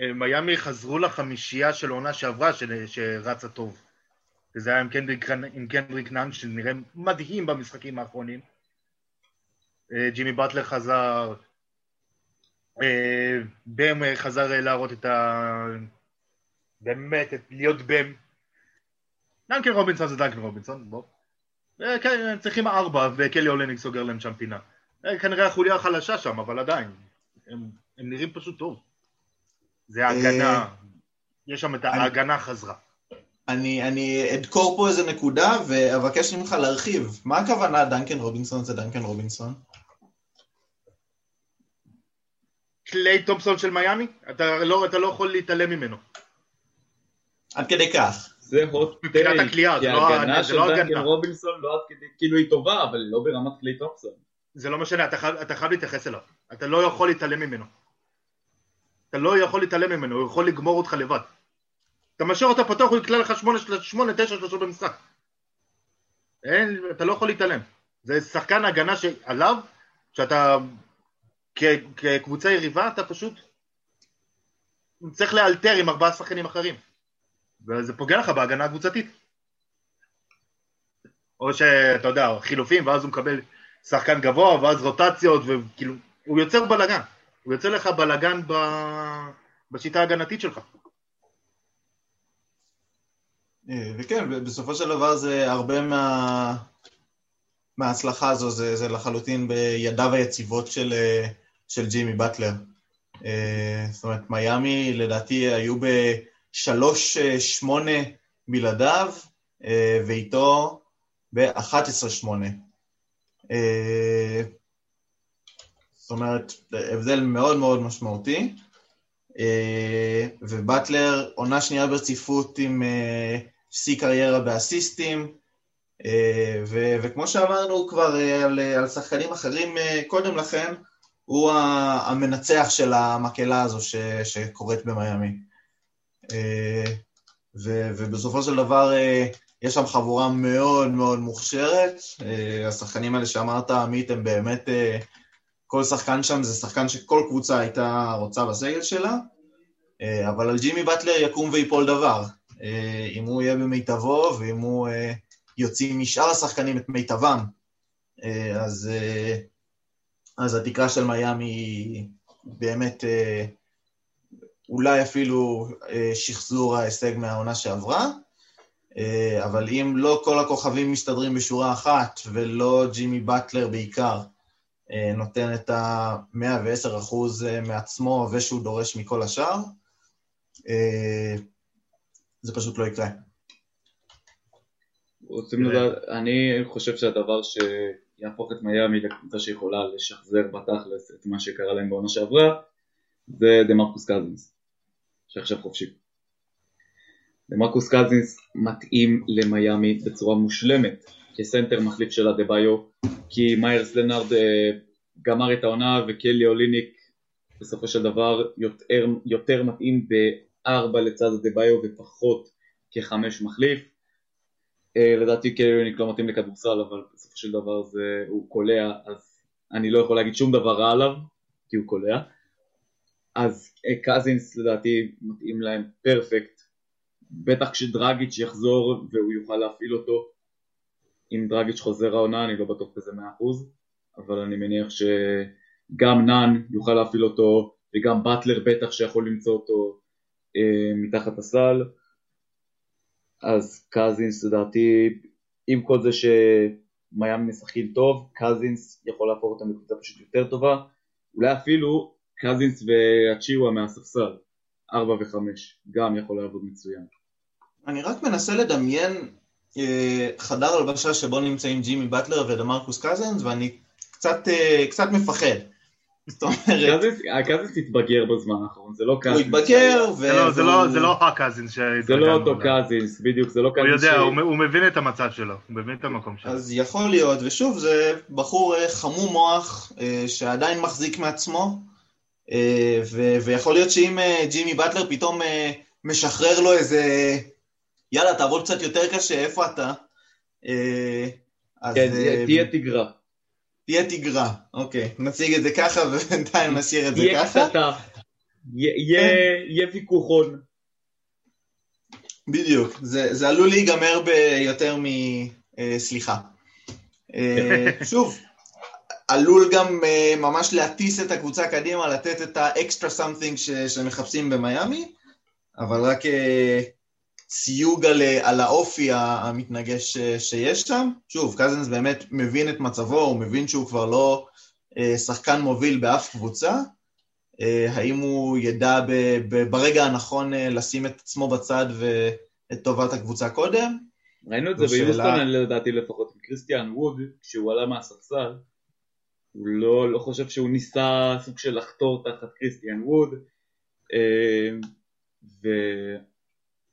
אה, מיאמי חזרו לחמישייה של העונה שעברה של, שרצה טוב. וזה היה עם קנדריק, עם קנדריק נאן שנראה מדהים במשחקים האחרונים. אה, ג'ימי באטלר חזר, אה, בם אה, חזר אה, להראות את ה... באמת, את- להיות בם. דנקן רובינסון זה דנקן רובינסון, בוא. אה, כן, הם צריכים ארבע, וקלי אולניק סוגר להם שם פינה. אה, כנראה החוליה החלשה שם, אבל עדיין. הם, הם נראים פשוט טוב. זה ההגנה, יש שם את ההגנה חזרה. אני, אני אדקור פה איזה נקודה ואבקש ממך להרחיב. מה הכוונה דנקן רובינסון זה דנקן רובינסון? קליי תומפסון של מיאמי, אתה לא, אתה לא יכול להתעלם ממנו. עד כדי כך. זה hot מבחינת take, הקליעה, כי זה לא- ההגנה זה של לא דנקן הגנה. רובינסון לא עד כדי, כאילו היא טובה, אבל לא ברמת קליי תומפסון. זה לא משנה, אתה חייב, אתה חייב להתייחס אליו. אתה לא יכול להתעלם ממנו. אתה לא יכול להתעלם ממנו, הוא יכול לגמור אותך לבד. אתה משאיר אותו פתוח, הוא יקלע לך שמונה, של- שמונה, תשע שלושות במשחק. אין, אתה לא יכול להתעלם. זה שחקן הגנה שעליו, שאתה כקבוצה יריבה, אתה פשוט צריך לאלתר עם ארבעה שחקנים אחרים. וזה פוגע לך בהגנה הקבוצתית. או שאתה יודע, חילופים, ואז הוא מקבל שחקן גבוה, ואז רוטציות, וכאילו, הוא יוצר בלאגן. הוא יוצר לך בלאגן ב... בשיטה ההגנתית שלך. אה, וכן, בסופו של דבר זה הרבה מה... מההצלחה הזו, זה, זה לחלוטין בידיו היציבות של, אה, של ג'ימי באטלר. אה, זאת אומרת, מיאמי לדעתי היו בשלוש אה, שמונה בלעדיו, אה, ואיתו ב-11 שמונה. אה, זאת אומרת, הבדל מאוד מאוד משמעותי. ובטלר עונה שנייה ברציפות עם שיא קריירה באסיסטים, וכמו שאמרנו כבר על, שחקנים אחרים קודם לכן, הוא המנצח של המקהלה הזו ש- שקורית במיאמי. אה, ו- ובסופו של דבר אה, יש שם חבורה מאוד מאוד מוכשרת, אה, השחקנים האלה שאמרת, עמית, הם באמת, כל שחקן שם זה שחקן שכל קבוצה הייתה רוצה בסגל שלה, אבל על ג'ימי באטלר יקום ויפול דבר. אם הוא יהיה במיטבו ואם הוא יוציא משאר השחקנים את מיטבם, אז, אז התקרה של מיאמי באמת אה, אולי אפילו אה, שחזור ההישג מהעונה שעברה, אה, אבל אם לא כל הכוכבים מסתדרים בשורה אחת ולא ג'ימי באטלר בעיקר, נותן את ה-110% מעצמו ושהוא דורש מכל השאר, זה פשוט לא יקרה. רוצים לדעת, אני חושב שהדבר שיהפוך את מיאמי לקבוצה שיכולה לשחזר בתכלס את מה שקרה להם בעונה שעברה זה דמרקוס קזינס שעכשיו חופשי. דמרקוס קזינס מתאים למיאמי בצורה מושלמת כסנטר מחליף של אדה-ביו כי מיירס לנארד אה, גמר את העונה וקלי אוליניק בסופו של דבר יותר, יותר מתאים בארבע לצד אדה-ביו ופחות כחמש מחליף לדעתי קליוניק לא מתאים לכדורסל, אבל בסופו של דבר זה, הוא קולע, אז אני לא יכול להגיד שום דבר רע עליו, כי הוא קולע. אז אה, קזינס לדעתי מתאים להם פרפקט, בטח כשדרגיץ' יחזור והוא יוכל להפעיל אותו. אם דרגיץ' חוזר העונה אני לא בטוח בזה 100%, אבל אני מניח שגם נאן יוכל להפעיל אותו וגם באטלר בטח שיכול למצוא אותו אה, מתחת הסל. אז קזינס לדעתי, עם כל זה שמיאמי משחקים טוב, קזינס יכול להפוך אותם לקבוצה פשוט יותר טובה, אולי אפילו קזינס ואצ'יווה מהספסל, 4 ו-5, גם יכול לעבוד מצוין. אני רק מנסה לדמיין אה, חדר הלבשה שבו נמצאים ג'ימי באטלר ודמרקוס קזינס, ואני קצת, אה, קצת מפחד. זאת אומרת... הקזינס התבגר בזמן האחרון, זה לא קזינס. הוא התבגר, ו... לא, זה לא, זה לא הקזינס זה לא אותו קזינס, בדיוק, זה לא קזינס הוא יודע, הוא מבין את המצב שלו, הוא מבין את המקום שלו. אז יכול להיות, ושוב, זה בחור אה, חמום מוח, שעדיין מחזיק מעצמו, ויכול להיות שאם ג'ימי באטלר פתאום משחרר לו איזה... יאללה, תעבוד קצת יותר קשה, איפה אתה? אה, כן, אה, תהיה תגרה. תהיה תגרה, אוקיי. נציג את זה ככה ובינתיים <laughs> נשאיר את זה ככה. יהיה קטטה. יהיה ויכוחון. בדיוק, זה עלול להיגמר ביותר מסליחה. אה, <laughs> שוב, עלול גם ממש להטיס את הקבוצה קדימה, לתת את ה extra something שמחפשים במיאמי, אבל רק סיוג על, על האופי המתנגש שיש שם. שוב, קזינס באמת מבין את מצבו, הוא מבין שהוא כבר לא אה, שחקן מוביל באף קבוצה. אה, האם הוא ידע ב, ב, ברגע הנכון אה, לשים את עצמו בצד ואת טובת הקבוצה קודם? ראינו את זה ביוסטון, אני לדעתי לפחות עם קריסטיאן ווד, כשהוא עלה מהספסל, הוא לא, לא חושב שהוא ניסה סוג של לחתור תחת קריסטיאן ווד, ו...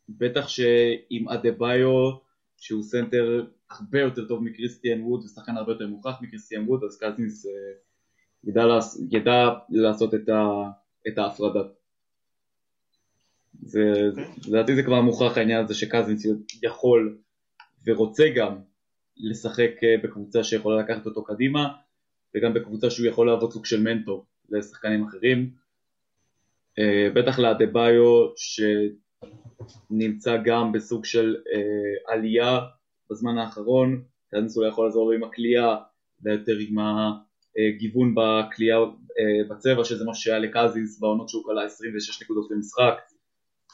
בטח שעם אדבאיו, שהוא סנטר הרבה יותר טוב מקריסטיאן ווד ושחקן הרבה יותר מוכח מקריסטיאן ווד, אז קזינס אה, ידע, ידע לעשות את, ה, את ההפרדה. אוקיי. לדעתי זה כבר מוכח העניין הזה שקזינס יכול ורוצה גם לשחק אה, בקבוצה שיכולה לקחת אותו קדימה וגם בקבוצה שהוא יכול לעבוד סוג של מנטור לשחקנים אחרים. אה, בטח לאדה ביו נמצא גם בסוג של אה, עלייה בזמן האחרון, קדנס אולי יכול לעזור לו עם הכלייה, ויותר עם הגיוון בכלייה אה, בצבע, שזה מה שהיה לקזינס בעונות שהוא כלה 26 נקודות למשחק,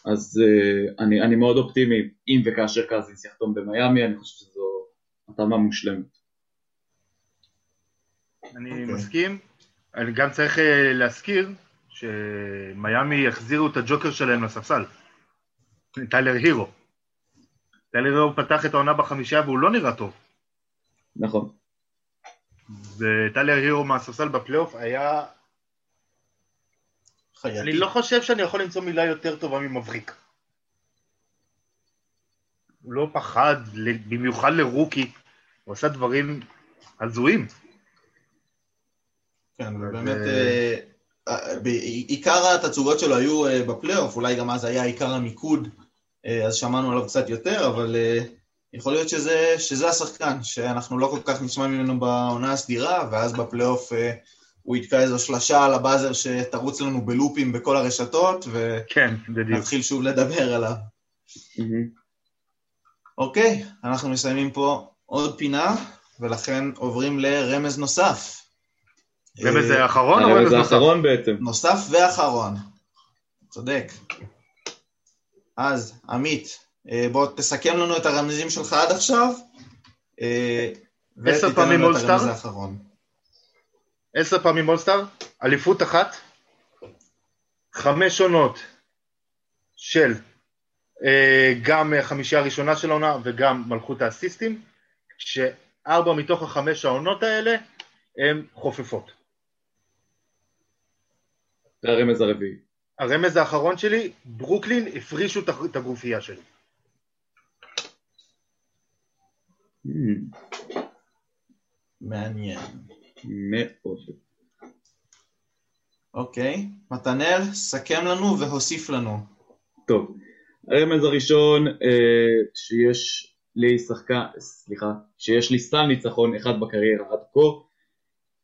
אז אה, אני, אני מאוד אופטימי, אם וכאשר קזינס יחתום במיאמי, אני חושב שזו התאמה מושלמת. אני okay. אוקיי. מסכים, אני גם צריך אה, להזכיר שמיאמי יחזירו את הג'וקר שלהם לספסל. טיילר הירו. טיילר הירו פתח את העונה בחמישה והוא לא נראה טוב. נכון. וטיילר הירו מהספסל בפלייאוף היה... חייתי. אני לא חושב שאני יכול למצוא מילה יותר טובה ממבריק. הוא לא פחד, במיוחד לרוקי, הוא עשה דברים הזויים. כן, ובאמת, אה, אה, עיקר התצוגות שלו היו בפלייאוף, אולי גם אז היה עיקר המיקוד אה, אז שמענו עליו קצת יותר, אבל אה, יכול להיות שזה, שזה השחקן, שאנחנו לא כל כך נשמע ממנו בעונה הסדירה, ואז בפלייאוף אה, הוא יתקע איזו שלשה על הבאזר שתרוץ לנו בלופים בכל הרשתות, כן, ונתחיל שוב לדבר עליו. אוקיי, אנחנו מסיימים פה עוד פינה, ולכן עוברים לרמז נוסף. רמז זה האחרון או רמז נוסף? האחרון בעצם. נוסף ואחרון. צודק. אז, עמית, אה, בוא תסכם לנו את הרמזים שלך עד עכשיו, אה, עשר פעמים אולסטאר. עשר פעמים אולסטאר, אליפות אחת, חמש עונות של אה, גם חמישייה הראשונה של העונה וגם מלכות האסיסטים, שארבע מתוך החמש העונות האלה הן חופפות. זה הרמז הרביעי. הרמז האחרון שלי, ברוקלין הפרישו את הגופייה שלי. מעניין. מאוד. אוקיי, מתנאל, סכם לנו והוסיף לנו. טוב, הרמז הראשון, אה, שיש לי שחקן, סליחה, שיש לי סתם ניצחון אחד בקריירה עד כה.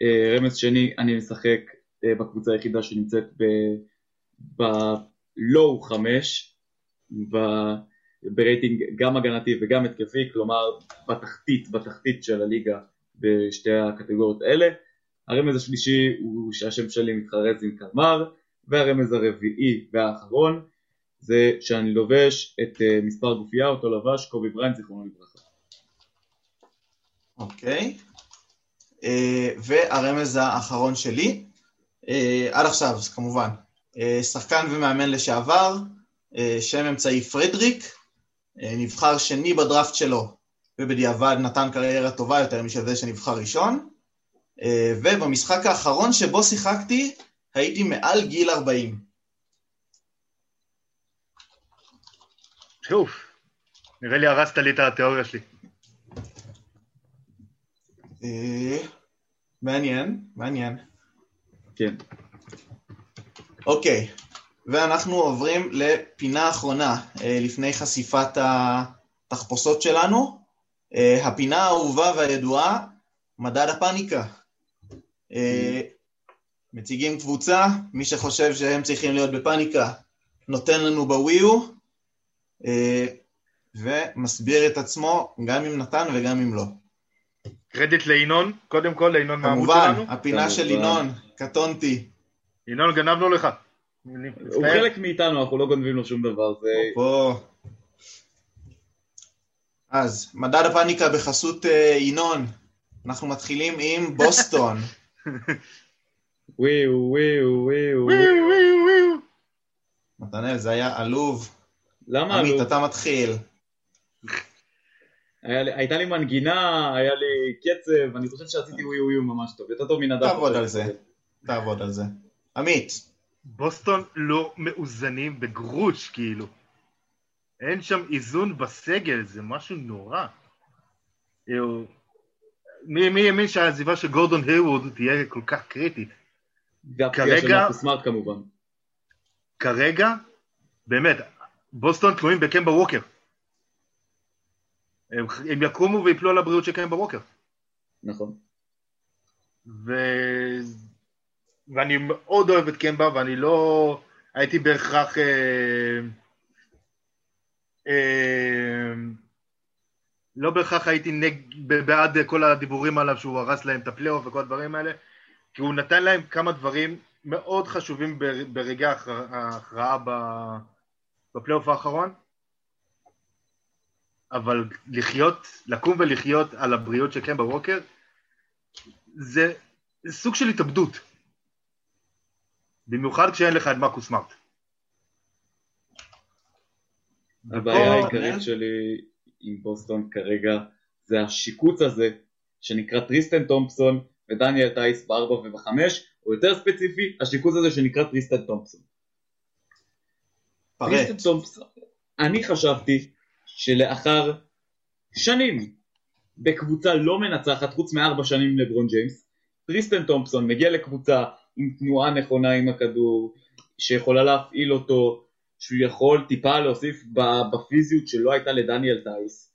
אה, רמז שני, אני משחק אה, בקבוצה היחידה שנמצאת ב... ב low 5, ברייטינג גם הגנתי וגם התקפי, כלומר בתחתית, בתחתית של הליגה בשתי הקטגוריות האלה. הרמז השלישי הוא שהשם שלי מתחרז עם קלמר, והרמז הרביעי והאחרון זה שאני לובש את uh, מספר גופייה, אותו לבש קובי בריינט, זיכרונו לברכה. אוקיי. Uh, והרמז האחרון שלי, uh, עד עכשיו, כמובן, שחקן ומאמן לשעבר, uh, שם אמצעי פרדריק, uh, נבחר שני בדראפט שלו, ובדיעבד נתן קריירה טובה יותר משל זה שנבחר ראשון, ובמשחק האחרון שבו שיחקתי, הייתי מעל גיל 40. אוף, נראה לי הרסת לי את התיאוריה שלי. אה, מעניין, מעניין. כן. אוקיי, ואנחנו עוברים לפינה אחרונה אה, לפני חשיפת התחפושות שלנו. אה, הפינה האהובה והידועה, מדד הפאניקה. מציגים קבוצה, מי שחושב שהם צריכים להיות בפאניקה נותן לנו בוויו, ומסביר את עצמו גם אם נתן וגם אם לא. קרדיט לינון, קודם כל לינון מהעמוד שלנו. כמובן, הפינה של ינון, קטונתי. ינון, גנבנו לך. הוא חלק מאיתנו, אנחנו לא גונבים לו שום דבר. זה... אז, מדד הפאניקה בחסות אה, ינון. אנחנו מתחילים עם בוסטון. <laughs> וואו, וואו, וואו. וואו, מתנאל, זה היה עלוב. למה עלוב? עמית, אתה מתחיל. הייתה לי מנגינה, היה לי קצב, אני חושב שעשיתי ווי ווי ממש טוב, יותר טוב מנדב. תעבוד על זה, תעבוד על זה. עמית. בוסטון לא מאוזנים בגרוש, כאילו. אין שם איזון בסגל, זה משהו נורא. מי האמין שהעזיבה של גורדון היווד תהיה כל כך קריטית? והפציעה של מרקוס סמארט כמובן. כרגע, באמת, בוסטון תלויים בקמבה ווקר. הם, הם יקומו ויפלו על הבריאות של קמבה ווקר. נכון. ו... ואני מאוד אוהב את קמבה, ואני לא הייתי בהכרח... אה... אה... לא בהכרח הייתי נג... בעד כל הדיבורים עליו שהוא הרס להם את הפלייאוף וכל הדברים האלה, כי הוא נתן להם כמה דברים מאוד חשובים ברגע ההכרעה בפלייאוף האחרון, אבל לחיות, לקום ולחיות על הבריאות של קמבה ווקר, זה סוג של התאבדות. במיוחד כשאין לך את מרקוס סמארט. הבעיה העיקרית שלי עם בוסטון כרגע זה השיקוץ הזה שנקרא טריסטן תומפסון ודניאל טייס בארבע ובחמש, או יותר ספציפי, השיקוץ הזה שנקרא טריסטן תומפסון. טריסטן תומפסון, אני חשבתי שלאחר שנים בקבוצה לא מנצחת, חוץ מארבע שנים לברון ג'יימס, טריסטן תומפסון מגיע לקבוצה עם תנועה נכונה עם הכדור, שיכולה להפעיל אותו, שהוא יכול טיפה להוסיף בפיזיות שלא הייתה לדניאל טייס,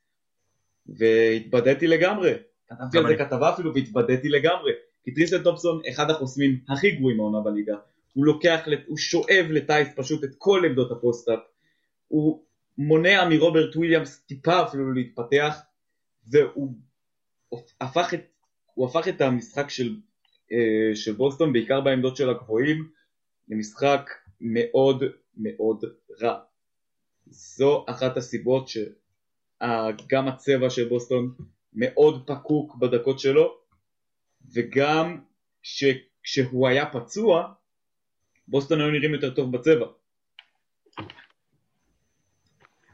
והתבדיתי לגמרי. כתבתי על זה כתבה אפילו והתבדיתי לגמרי. כי טריסטן תומפסון אחד החוסמים הכי גרועים העונה בליגה. הוא לוקח, הוא שואב לטייס פשוט את כל עמדות ה post-up. הוא מונע מרוברט וויליאמס טיפה אפילו להתפתח, והוא הפך את, הפך את המשחק של, של בוסטון, בעיקר בעמדות של הגבוהים, למשחק מאוד מאוד רע. זו אחת הסיבות שגם הצבע של בוסטון מאוד פקוק בדקות שלו, וגם ש, כשהוא היה פצוע, בוסטון היו נראים יותר טוב בצבע.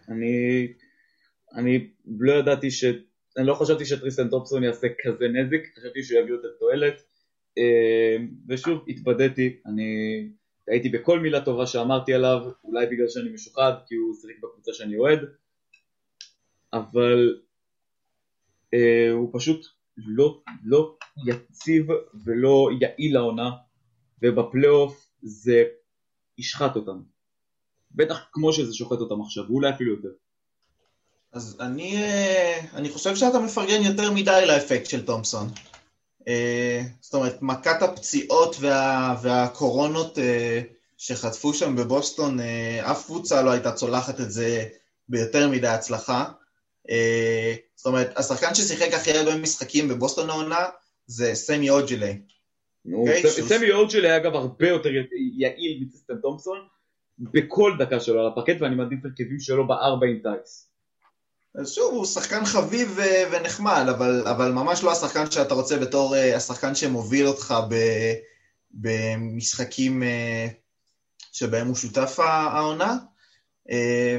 אני, אני לא ידעתי ש... אני לא חשבתי שטריסטן טופסון יעשה כזה נזק, חשבתי שהוא יביא יותר תועלת, אה, ושוב, התבדיתי, אני הייתי בכל מילה טובה שאמרתי עליו, אולי בגלל שאני משוחד, כי הוא שיחק בקבוצה שאני אוהד, אבל אה, הוא פשוט לא, לא יציב ולא יעיל לעונה, ובפלייאוף זה ישחט אותם. בטח כמו שזה שוחט אותם עכשיו, ואולי אפילו יותר. אז אני, אה, אני חושב שאתה מפרגן יותר מדי לאפקט של תומפסון. אה, זאת אומרת, מכת הפציעות וה, והקורונות שחטפו שם בבוסטון, אה, אף קבוצה לא הייתה צולחת את זה ביותר מדי הצלחה. אה, זאת אומרת, השחקן ששיחק הכי הרבה משחקים בבוסטון העונה זה סמי אוג'ליי. אוקיי, סמי אוג'ליי היה אגב הרבה יותר יעיל מטריסטן תומפסון בכל דקה שלו על הפרקט ואני מעדיף הרכבים שלו בארבע עם טייס. אז שוב, הוא שחקן חביב ונחמד, אבל, אבל ממש לא השחקן שאתה רוצה בתור uh, השחקן שמוביל אותך ב, במשחקים uh, שבהם הוא שותף העונה, uh,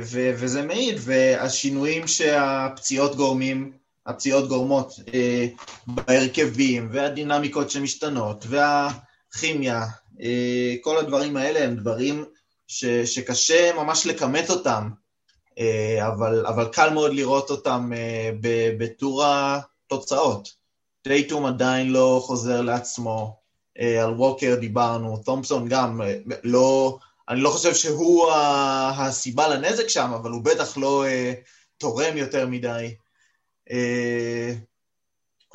ו, וזה מעיד, והשינויים שהפציעות גורמים, הפציעות גורמות uh, בהרכבים, והדינמיקות שמשתנות, והכימיה, uh, כל הדברים האלה הם דברים ש, שקשה ממש לכמת אותם. אה, אבל, אבל קל מאוד לראות אותם אה, בטור התוצאות. טייטום עדיין לא חוזר לעצמו, אה, על ווקר דיברנו, תומפסון גם, לא, אני לא חושב שהוא הסיבה לנזק שם, אבל הוא בטח לא תורם יותר מדי.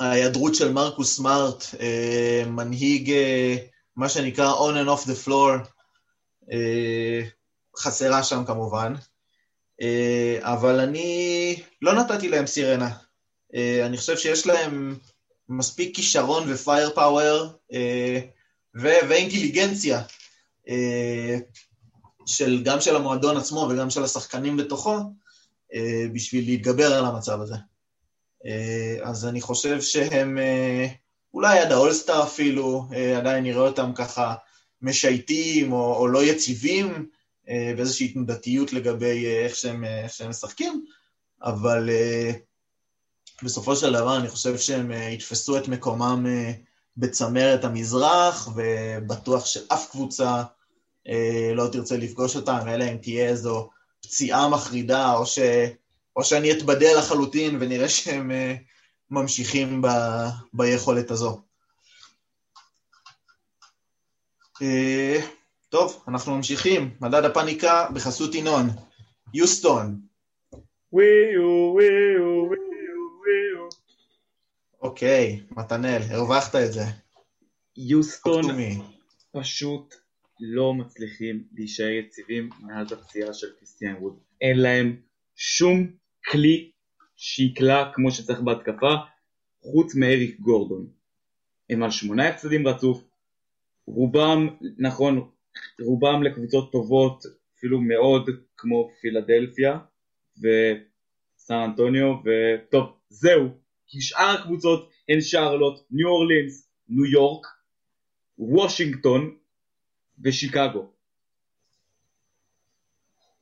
ההיעדרות של מרקוס סמארט, מנהיג מה שנקרא on and off the floor, חסרה שם כמובן. אה, אבל אני לא נתתי להם סירנה. אה, אני חושב שיש להם מספיק כישרון ופייר פאוור אה, ואינטליגנציה, של, גם של המועדון עצמו וגם של השחקנים בתוכו, בשביל להתגבר על המצב הזה. אז אני חושב שהם אולי עד האולסטאר אפילו, עדיין נראה אותם ככה משייטים או, או לא יציבים, ואיזושהי תנודתיות לגבי אה, איך שהם, אה, איך שהם משחקים, אבל בסופו של דבר אני חושב שהם יתפסו את מקומם בצמרת המזרח, ובטוח שאף קבוצה לא תרצה לפגוש אותם, אלא אם תהיה איזו פציעה מחרידה, או, ש... או שאני אתבדה לחלוטין ונראה שהם ממשיכים ב... ביכולת הזו. טוב, אנחנו ממשיכים. מדד הפאניקה בחסות ינון. יוסטון. וויו, וויו, וויו, וויו. אוקיי, מתנאל, הרווחת את זה. יוסטון פשוט לא מצליחים להישאר יציבים מאז הפציעה של קריסטיאן ווד. אין להם שום כלי שיקלע כמו שצריך בהתקפה, חוץ מאריק גורדון. הם על שמונה הפסדים רצוף, רובם, נכון, רובם לקבוצות טובות אפילו מאוד כמו פילדלפיה וסן אנטוניו וטוב זהו. כי שאר הקבוצות הן שרלוט, ניו אורלינס, ניו יורק, וושינגטון ושיקגו.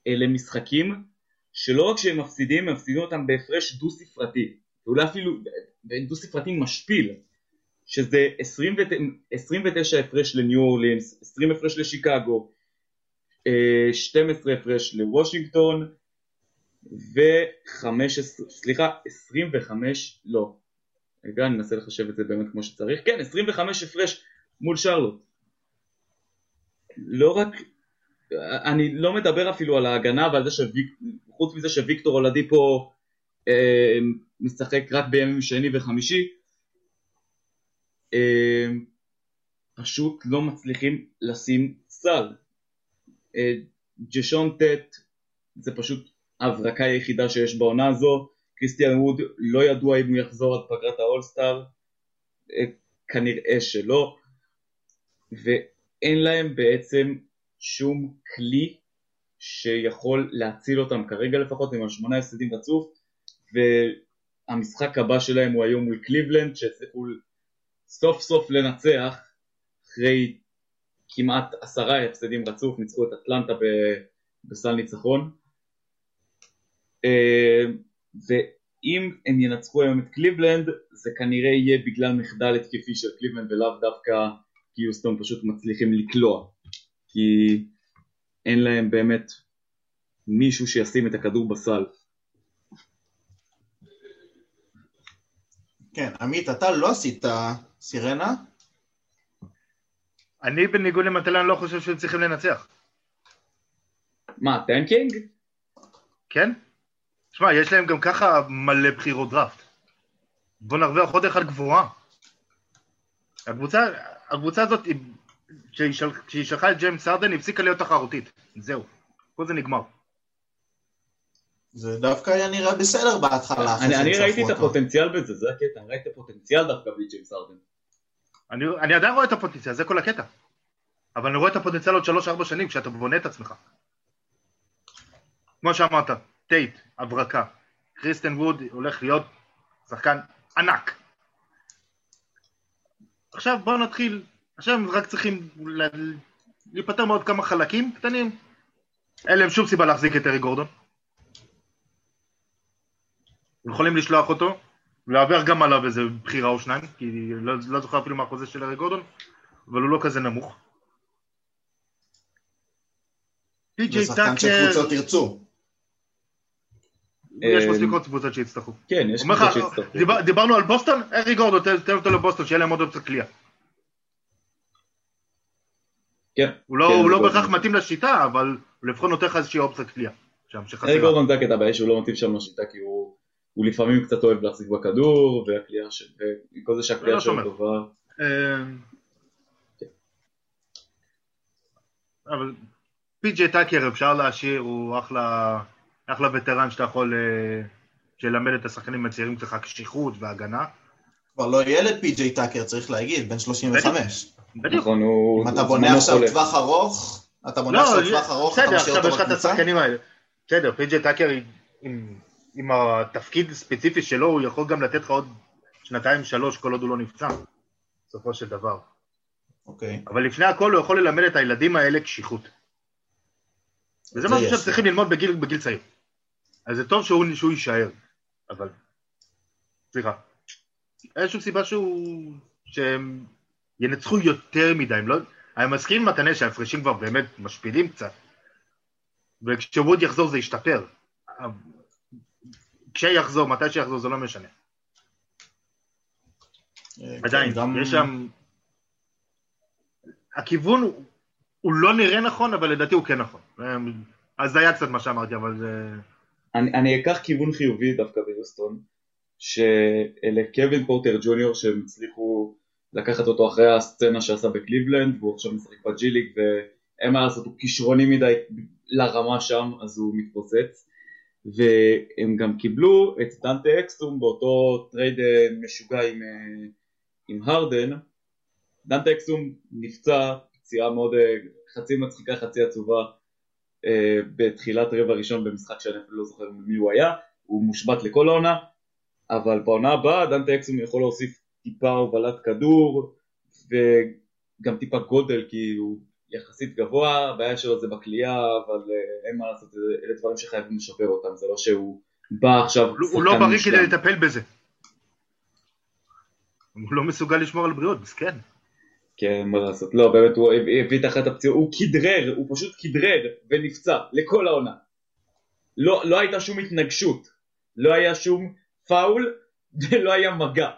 אלה משחקים שלא רק שהם מפסידים, הם מפסידים אותם בהפרש דו ספרתי, ואולי אפילו דו ספרתי משפיל, שזה 29 הפרש לניו אורלינס, 20 הפרש לשיקגו, 12 אה, הפרש לוושינגטון ו-15, סליחה, 25, לא, רגע אני אנסה לחשב את זה באמת כמו שצריך, כן 25 הפרש מול שרלוט. לא רק, אני לא מדבר אפילו על ההגנה ועל זה שחוץ מזה שוויקטור הולדי פה אה, משחק רק בימים שני וחמישי, פשוט לא מצליחים לשים סל. אה, ג'שון טט זה פשוט ההברקה היחידה שיש בעונה הזו, קריסטיאן ווד לא ידוע אם הוא יחזור עד פגרת האולסטאר, אה, כנראה שלא, ואין להם בעצם שום כלי שיכול להציל אותם כרגע לפחות, הם על שמונה הפסדים רצוף, והמשחק הבא שלהם הוא היום מול קליבלנד, שהצליחו סוף סוף לנצח אחרי כמעט עשרה הפסדים רצוף, ניצחו את אטלנטה בסל ניצחון. אה, ואם הם ינצחו היום את קליבלנד זה כנראה יהיה בגלל מחדל התקפי של קליבלנד ולאו דווקא כי יוסטון פשוט מצליחים לקלוע. כי אין להם באמת מישהו שישים את הכדור בסל. כן, עמית, אתה לא עשית סירנה? אני בניגוד למטלן לא חושב שהם צריכים לנצח. מה, tanking? כן. שמע, יש להם גם ככה מלא בחירות דראפט. בוא נרוויח עוד אחד גבוהה. הקבוצה, הקבוצה הזאת היא כשהיא של- כשהיא שלחה את ג'יימס הארדן, הפסיקה להיות תחרותית. זהו. כל זה נגמר. זה דווקא היה נראה בסדר בהתחלה. אני אני ראיתי את. הפוטנציאל בזה, זה הקטע, אני ראיתי את הפוטנציאל דווקא בג'יימס הארדן. אני, אני עדיין רואה את הפוטנציאל, זה כל הקטע. אבל אני רואה את הפוטנציאל עוד שלוש-ארבע שנים כשאתה בונה את עצמך. כמו שאמרת, טייט, הברקה. קריסטן ווד הולך להיות שחקן ענק. עכשיו בואו נתחיל, עכשיו הם רק צריכים להיפטר מעוד כמה חלקים קטנים. אין להם שום סיבה להחזיק את ארי גורדון. הם יכולים לשלוח אותו, להעביר גם עליו איזה בחירה או שניים, כי לא, לא זוכר אפילו מה החוזה של ארי גורדון, אבל הוא לא כזה נמוך. זה פי.ג'יי שחקן טאקר, שקבוצות ירצו. יש אה, מספיק עוד קבוצות שיצטרכו. כן, יש קבוצות. דיבר, דיברנו על בוסטון, ארי גורדון, תן אותו לבוסטון, שיהיה להם עוד אופציה קליעה. כן. הוא לא, כן, לא. בהכרח מתאים לשיטה, אבל הוא לפחות נותן לך איזושהי אופציה קליעה. ארי גורדון זה הקטע הבעיה שהוא לא מתאים שם לשיטה כי הוא הוא לפעמים קצת אוהב להחזיק בכדור והקליעה של... וכל זה שהקליעה לא שלו שומר. טובה. אמ, אבל פי.ג'יי טאקר אפשר להשאיר, הוא אחלה, אחלה וטרן שאתה יכול אה, ללמד את השחקנים הצעירים שלך קשיחות והגנה. כבר לא ילד פי.ג'יי טאקר, צריך להגיד, בן 35. בדיוק. נכון, הוא... אם אתה בונה עכשיו. טווח ארוך, אתה בונה לא, עכשיו טווח ארוך, אתה בסדר, משאיר עכשיו אותו יש לך את בקבוצה? השחקנים האלה. בסדר, פי.ג'יי טאקר עם, עם התפקיד הספציפי שלו, הוא יכול גם לתת לך עוד שנתיים שלוש כל עוד הוא לא נפצע, בסופו של דבר. אוקיי. אבל לפני הכל הוא יכול ללמד את הילדים האלה קשיחות. וזה זה משהו. שהם צריכים ללמוד בגיל, בגיל צעיר. אז זה טוב שהוא, שהוא יישאר, אבל... סליחה. אין שום סיבה שהוא... שהם ינצחו יותר מדי, הם לא... אני מסכים עם מתנה שההפרשים כבר באמת משפילים קצת. וכשווד יחזור זה ישתפר. כשיחזור, מתי שיחזור זה לא משנה. אה, עדיין, גם- יש שם... הכיוון הוא, הוא לא נראה נכון, אבל לדעתי הוא כן נכון. אז זה היה קצת מה שאמרתי, אבל זה... אני, אני אקח כיוון חיובי דווקא ביוסטון, שאלה קווין פורטר ג'וניור שהם הצליחו לקחת אותו אחרי הסצנה שעשה בקליבלנד, והוא עכשיו משחק בג'י ליג, ואין מה לעשות, הוא כישרוני מדי לרמה שם, אז הוא מתפוצץ. והם גם קיבלו את דנטה אקסום באותו טרייד אה, משוגע עם, אה, עם הרדן. דנטה אקסום נפצע פציעה מאוד אה, חצי מצחיקה חצי עצובה בתחילת רבע ראשון במשחק שאני לא זוכר מי הוא היה, הוא מושבת לכל העונה, אבל בעונה הבאה דנטה אקסום יכול להוסיף טיפה הובלת כדור וגם טיפה גודל כי הוא יחסית גבוה, הבעיה שלו זה בכלייה, אבל אה, אין מה לעשות, אלה דברים שחייבים לשפר אותם, זה לא שהוא בא עכשיו הוא לא שחקן בריא. כדי לטפל בזה. הוא לא מסוגל לשמור על בריאות, מסכן. כן, מה לעשות, לא, באמת הוא הביא הביא את אחת הפציעות, הוא כדרר, הוא פשוט כדרר ונפצע לכל העונה. לא, לא הייתה שום התנגשות, לא היה שום פאול ולא היה מגע.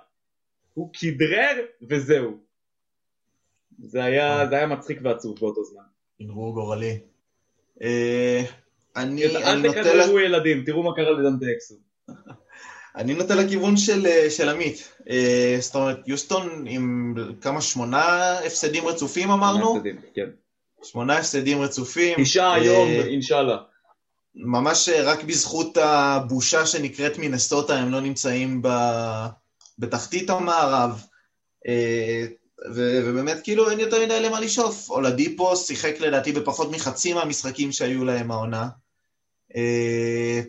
הוא כדרר וזהו. זה היה, זה היה מצחיק ועצוב באותו זמן. ערעור גורלי. אה, אני אני אל נוטה תכדררו ילדים, תראו מה קרה לדנטה אקסו. <laughs> אני נוטה לכיוון של, אה, של עמית. אה, זאת אומרת, יוסטון עם כמה, שמונה הפסדים רצופים אמרנו? כן. שמונה הפסדים רצופים. תשעה אה, היום, אינשאללה. ממש אה, רק בזכות הבושה שנקראת מינסוטה הם לא נמצאים ב... בתחתית המערב. ו- ובאמת כאילו אין יותר מדי למה לשאוף. אולדיפו שיחק לדעתי בפחות מחצי מהמשחקים שהיו להם העונה. אה,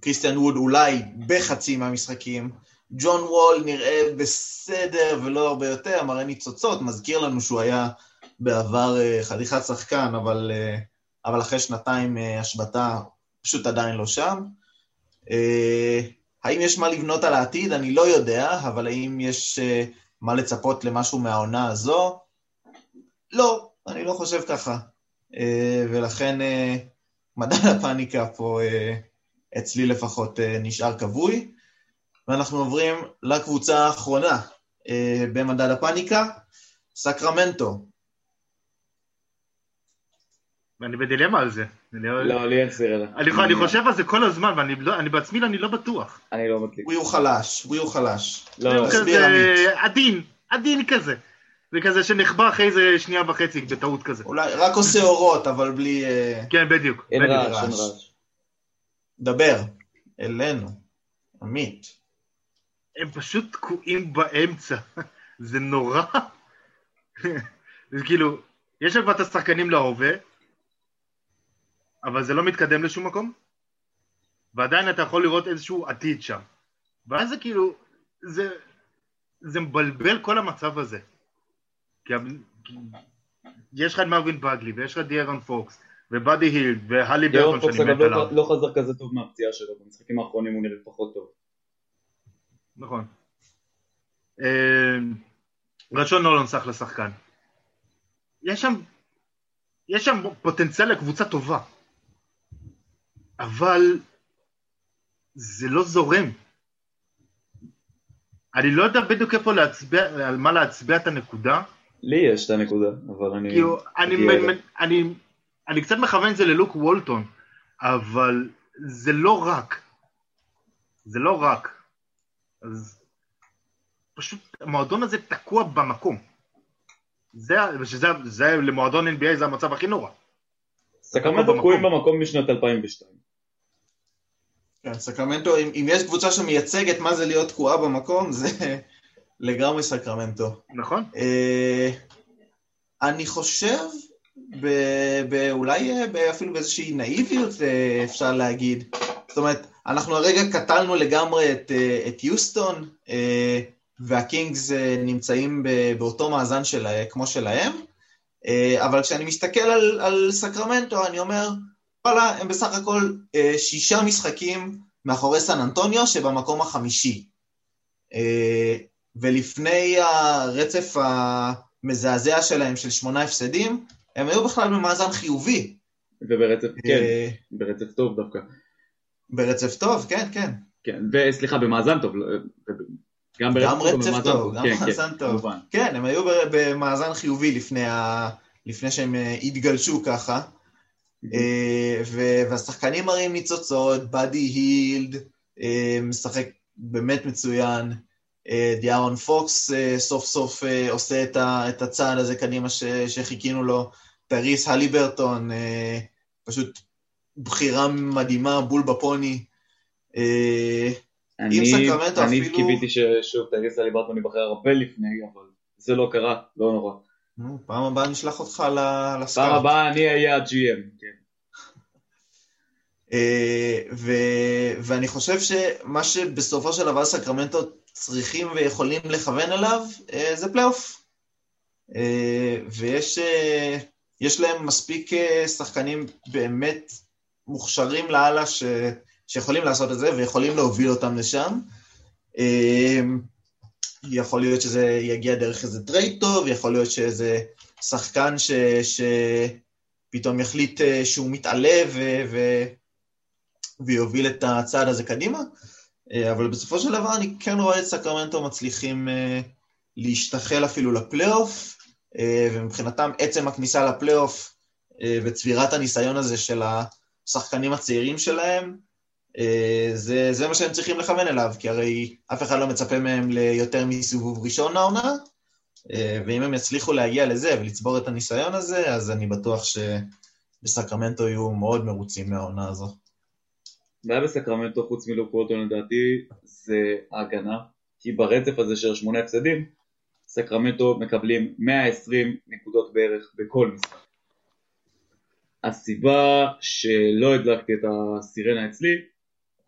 קריסטיאן ווד אולי בחצי מהמשחקים. ג'ון וול נראה בסדר ולא הרבה יותר, מראה ניצוצות, מזכיר לנו שהוא היה בעבר אה, חתיכת שחקן, אבל, אה, אבל אחרי שנתיים אה, השבתה פשוט עדיין לא שם. אה, האם יש מה לבנות על העתיד? אני לא יודע, אבל האם יש אה, מה לצפות למשהו מהעונה הזו? לא, אני לא חושב ככה. אה, ולכן אה, מדד הפאניקה פה אה, אצלי לפחות נשאר כבוי. ואנחנו עוברים לקבוצה האחרונה במדד הפאניקה, סקרמנטו. ואני בדילמה על זה. אני לא- לא, לי אין סירלה. אני חושב על זה כל הזמן, ואני לא- אני בעצמי אני לא בטוח. אני לא מדליק. הוא הוא חלש, הוא הוא חלש. לא, הוא תסביר, כזה עמית. עדין, עדין כזה. וכזה שנחבא אחרי איזה שנייה וחצי בטעות כזה. אולי רק עושה אורות, אבל בלי... אה, כן, בדיוק. אין בדיוק. רעש, אין רעש. רעש. דבר, אלינו, עמית. הם פשוט תקועים באמצע. <laughs> זה נורא. <laughs> זה כאילו, יש כבר את השחקנים להווה, אבל זה לא מתקדם לשום מקום, ועדיין אתה יכול לראות איזשהו עתיד שם. ואז זה כאילו, זה, זה מבלבל כל המצב הזה. כי, כי יש לך את מרווין בגלי, ויש לך את דיארון פוקס, ובאדי הילד, והלי דיארון ברטון פוקס שאני אגב מת לא- עליו. לא חזר כזה טוב מהפציעה שלו, במשחקים האחרונים הוא נראה פחות טוב. נכון. אה, רצ'ון נולון סך לשחקן. יש שם, יש שם פוטנציאל לקבוצה טובה, אבל זה לא זורם. אני לא יודע בדיוק איפה להצביע, על מה להצביע את הנקודה, לי יש את הנקודה, אבל אני... כאילו, אני. מ- אני, אני קצת מכוון את זה ללוק וולטון, אבל זה לא רק. זה לא רק. אז פשוט המועדון הזה תקוע במקום. זה, ושזה זה, למועדון NBA זה המצב הכי נורא. סקרמנטו. תקועים במקום משנת 2002. כן, סקרמנטו, אם, אם יש קבוצה שמייצגת מה זה להיות תקועה במקום, זה <laughs> לגמרי סקרמנטו. נכון? אה, אני חושב, ב, ב, אולי אה, ב, אפילו באיזושהי נאיביות אה, אפשר להגיד. זאת אומרת, אנחנו הרגע קטלנו לגמרי את, אה, את יוסטון, אה, והקינגס אה, נמצאים ב- באותו מאזן של, כמו שלהם, אה, אבל כשאני מסתכל על, על סקרמנטו, אני אומר, וואלה, הם בסך הכל אה, שישה משחקים מאחורי סן אנטוניו שבמקום החמישי. אה, ולפני הרצף המזעזע שלהם של שמונה הפסדים, הם היו בכלל במאזן חיובי. וברצף, כן, אה, ברצף טוב דווקא. ברצף טוב, כן, כן. כן, וסליחה, במאזן טוב, לא- גם גם ברצף טוב, רצף במאזן טוב, גם כן, כן, מאזן טוב. כמובן. כן, הם היו במאזן חיובי לפני, ה... לפני שהם אה, התגלשו ככה. אה, והשחקנים מראים ניצוצות, באדי הילד אה, משחק באמת מצוין, אה, דיארון פוקס סוף סוף עושה את הצעד הזה קדימה שחיכינו לו, טייריס הליברטון, פשוט בחירה מדהימה, בול בפוני. אני סקרמנטו אני אפילו- קיוויתי ששוב טייריס הליברטון ייבחר הרבה לפני, אבל זה לא קרה, לא נורא. נו, פעם הבאה נשלח אותך ל- ל scout. פעם הבאה אני אהיה ה-GM, כן. אה, ו- ואני חושב שמה שבסופו של דבר סקרמנטו צריכים ויכולים לכוון אליו אה, זה פלייאוף. אה, ויש יש להם מספיק שחקנים באמת מוכשרים לאללה ש- שיכולים לעשות את זה ויכולים להוביל אותם לשם. יכול להיות שזה יגיע דרך איזה טרייד טוב, יכול להיות שאיזה שחקן ש... שפתאום יחליט אה, שהוא מתעלה ו... ו... ויוביל את הצעד הזה קדימה, אה, אבל בסופו של דבר אני כן רואה את סקרמנטו מצליחים אה, להשתחל אפילו לפלייאוף, ומבחינתם עצם הכניסה לפלייאוף וצבירת הניסיון הזה של השחקנים הצעירים שלהם, זה, זה מה שהם צריכים לכוון אליו, כי הרי אף אחד לא מצפה מהם ליותר מסיבוב ראשון העונה, אה, ואם הם יצליחו להגיע לזה ולצבור את הניסיון הזה, אז אני בטוח שבסקרמנטו יהיו מאוד מרוצים מהעונה הזו. הבעיה בסקרמנטו חוץ מלוק וולטון לדעתי זה ההגנה, כי ברצף הזה של השמונה הפסדים, סקרמנטו מקבלים 120 נקודות בערך בכל משחק. הסיבה שלא הדלקתי את הסירנה אצלי,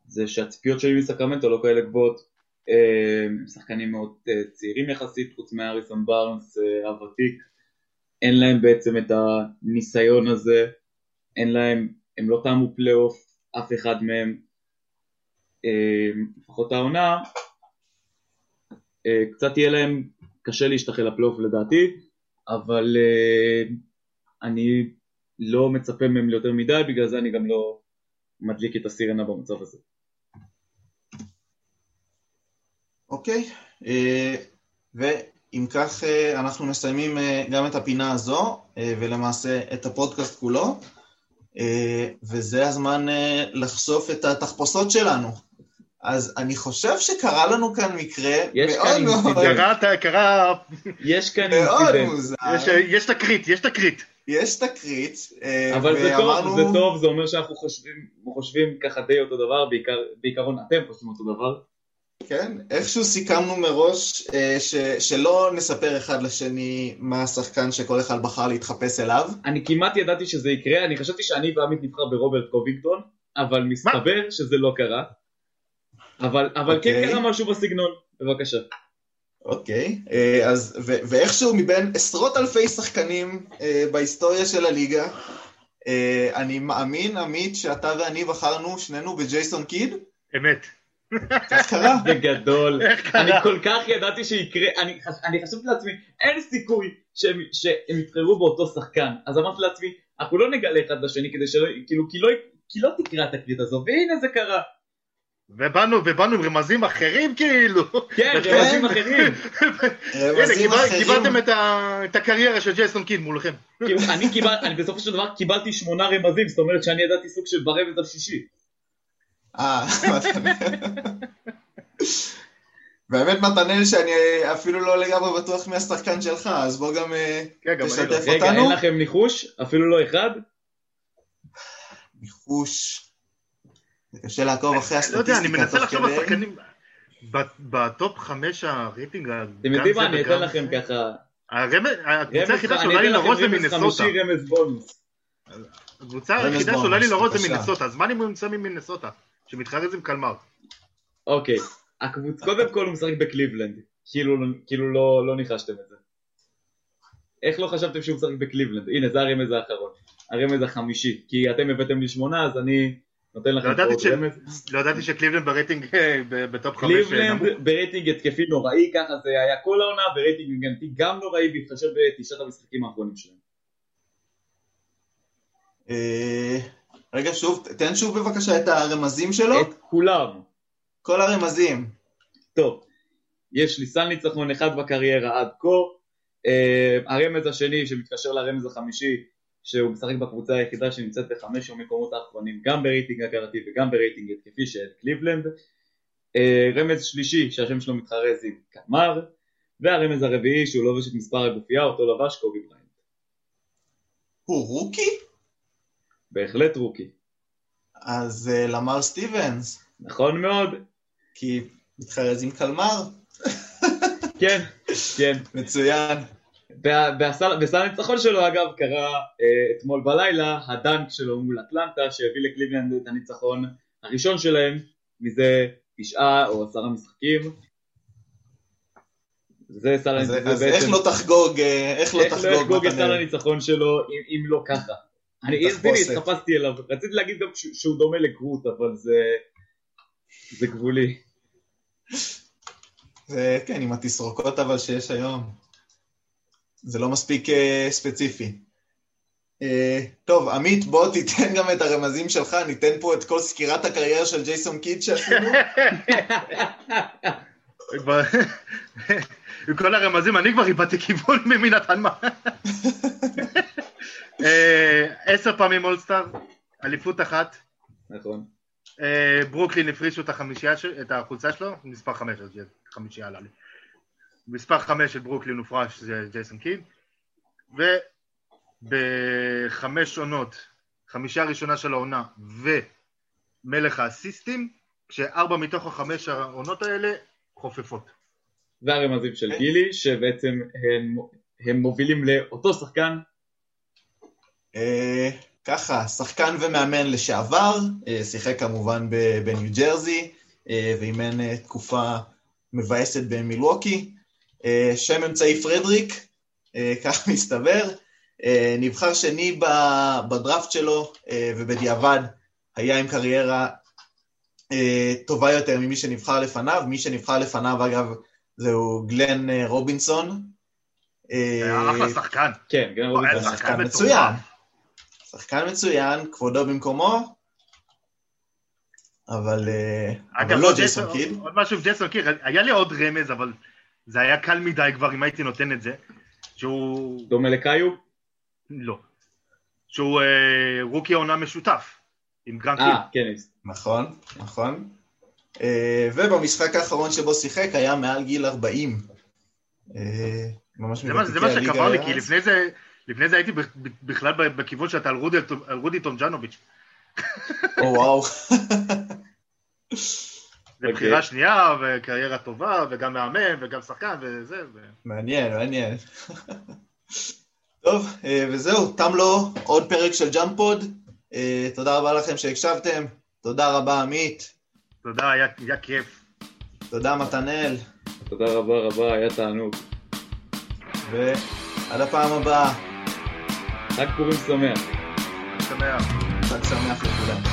זה שהציפיות שלי מסקרמנטו לא כאלה גבוהות. אה, הם שחקנים מאוד אה, צעירים יחסית, חוץ מאריסון בארנס אה, הוותיק. אין להם בעצם את הניסיון הזה, אין להם, הם לא טעמו פלייאוף, אף אחד מהם, אה, לפחות העונה, אה, קצת יהיה להם קשה להשתחל לפלייאוף לדעתי, אבל אה, אני לא מצפה מהם ליותר מדי, בגלל זה אני גם לא מדליק את הסירנה במצב הזה. אוקיי, אה, ואם כך אה, אנחנו מסיימים אה, גם את הפינה הזו, ולמעשה את הפודקאסט כולו, וזה הזמן לחשוף את התחפושות שלנו. אז אני חושב שקרה לנו כאן מקרה יש מאוד כאן מאוד, אינסידנט. קרה, קרה, יש כאן מאוד incident. מוזר. יש- יש תקרית, יש תקרית. יש תקרית, אבל זה טוב, ואמרנו- זה טוב, זה אומר שאנחנו חושבים, חושבים ככה די אותו דבר, בעיקר, בעיקרון אתם חושבים אותו דבר. כן, איכשהו סיכמנו מראש אה, ש, שלא נספר אחד לשני מה השחקן שכל אחד בחר להתחפש אליו. אני כמעט ידעתי שזה יקרה, אני חשבתי שאני ועמית נבחר ברוברט קובינגטון, אבל מסתבר שזה לא קרה. אבל, אבל כן אוקיי. קרה משהו בסגנון, בבקשה. אוקיי, אה, אז, ו, ואיכשהו מבין עשרות אלפי שחקנים אה, בהיסטוריה של הליגה, אה, אני מאמין, עמית, שאתה ואני בחרנו שנינו בג'ייסון קיד, אמת. כך קרה. בגדול. <laughs> איך אני? כל כך ידעתי שיקרה, אני, אני חשבתי לעצמי, אין סיכוי שהם, שהם יבחרו באותו שחקן. אז אמרתי לעצמי, אנחנו לא נגלה אחד לשני כדי שלא, כאילו, כי לא, כי לא תקרה התקרית הזו, והנה זה קרה. ובאנו, ובאנו עם רמזים אחרים כאילו. כן. <laughs> רמזים אחרים. הנה, רמזים אחרים. קיבלתם את הקריירה של ג'ייסון קיד מולכם. כאילו, אני בסופו של דבר קיבלתי שמונה רמזים, זאת אומרת שאני ידעתי סוג של ברמז השישי. אה, באמת מתנאל שאני אפילו לא לגמרי בטוח מי השחקן שלך, אז בוא גם אה. תשתף רגע, אותנו. אין לכם ניחוש? אפילו לא אחד? ניחוש. זה קשה לעקוב אחרי לא יודע, אני הסטטיסטיקה מנסה לחשוב על. שחקנים. ב- ב top חמש הרייטינג, אתם יודעים מה, אני אתן לכם ככה, הקבוצה היחידה שעולה לי לראש זה בונוס. הקבוצה היחידה שעולה לי לראש זה בבקשה. מינסוטה, אז מה אני נמצא ממינסוטה? שמתחרז עם קלמר. אוקיי, הקבוצ... קודם כל הוא משחק בקליבלנד, כאילו, כאילו לא, לא ניחשתם את זה. איך לא חשבתם שהוא משחק בקליבלנד? הנה זה הרמז האחרון, הרמז החמישי, כי אתם הבאתם לי שמונה אז אני נותן לכם לא עוד ש- רמז. לא ידעתי שקליבלנד ברייטינג אה, ב- ב top חמש אה, נמוך. קליבלנד ברייטינג התקפי נוראי, ככה זה היה כל העונה, ברייטינג הגנתי גם נוראי בהתחשב בתשעת המשחקים האחרונים שלהם. אה, רגע, שוב, תן שוב בבקשה את הרמזים שלו. את כולם. כל הרמזים. טוב, יש לי סל ניצחון אחד בקריירה עד כה. אה, הרמז השני שמתקשר לרמז החמישי, שהוא משחק בקבוצה היחידה שנמצאת בחמש המקומות האחרונים, גם ברייטינג הגנתי וגם ברייטינג התקפי של קליבלנד. אה, רמז שלישי שהשם שלו מתחרז עם קלמר, והרמז הרביעי שהוא לובש את מספר הגופייה, אותו לבש קובי בריינט. הוא rookie? בהחלט rookie. אז אה, למר סטיבנס, נכון מאוד. כי מתחרז עם קלמר. <laughs> כן, כן. מצוין. בסל הניצחון שלו אגב קרה אה, אתמול בלילה הדנק שלו מול אטלנטה שהביא לקליבלנד את הניצחון הראשון שלהם מזה תשעה או עשרה משחקים. זה סל אז הניצחון, אז איך לא תחגוג, אה, איך לא איך לא תחגוג יחגוג את סל? הניצחון שלו אם, אם לא ככה. אני תחפושת. הנה, התחפשתי אליו, רציתי להגיד גם שהוא- דומה לגרוט אבל זה זה גבולי. זה כן, עם התסרוקות אבל שיש היום. זה לא מספיק אה, ספציפי. אה, טוב, עמית, בוא תיתן גם את הרמזים שלך, ניתן פה את כל סקירת הקריירה של ג'ייסון קיד שעשינו. עם כל הרמזים, אני כבר איבדתי כיוון ממי נתן מה. <laughs> אה, עשר פעמים אולסטאר, אליפות אחת. נכון. אה, ברוקלין הפרישו את החמישייה, את החולצה שלו, מספר חמש, אז חמישייה עלה לי. מספר חמש של ברוקלין הופרש זה ג'ייסון קיד, ובחמש עונות, חמישייה ראשונה של העונה ומלך האסיסטים, כשארבע מתוך החמש העונות האלה חופפות. והרמזים של כן. גילי שבעצם הם, הם מובילים לאותו שחקן אה, ככה, שחקן ומאמן לשעבר, אה, שיחק כמובן בניו ג'רזי, אה, ואימן אה, תקופה מבאסת במילווקי. אה, שם אמצעי פרדריק, אה, <laughs> כך מסתבר. אה, נבחר שני בדראפט שלו, אה, ובדיעבד היה עם קריירה אה, טובה יותר ממי שנבחר לפניו. מי שנבחר לפניו, אגב, זהו גלן אה, רובינסון. אה, היה אחלה שחקן. כן, היה רובינסון. שחקן. מצוין. שחקן מצוין, כבודו במקומו, אבל, אה, אגב, אבל לא ג'ייסון קיד. עוד משהו עם ג'ייסון קיד, היה לי עוד רמז, אבל זה היה קל מדי כבר אם הייתי נותן את זה, שהוא... דומה לקאיו? לא. שהוא אה, רוקי עונה משותף, עם גרנט היל. אה, כן, נכון, נכון. אה, ובמשחק האחרון שבו שיחק היה מעל גיל 40. אה, ממש זה מה, זה מה שקבע לי, כי לפני זה, לפני זה הייתי בכלל בכיוון שאתה על רודי, על רודי טומג'נוביץ'. <laughs> או וואו. <laughs> זה בחירה אוקיי. שנייה, וקריירה טובה, וגם מאמן, וגם שחקן, וזה. ו... מעניין, מעניין. <laughs> טוב, אה, וזהו, תם לו עוד פרק של ג'אמפוד. אה, תודה רבה לכם שהקשבתם. תודה רבה, עמית. תודה, היה, היה כיף. תודה, מתנאל. תודה רבה רבה, היה תענוג. ועד הפעם הבאה. Tack på também, Kom igen. Tack så mycket för det.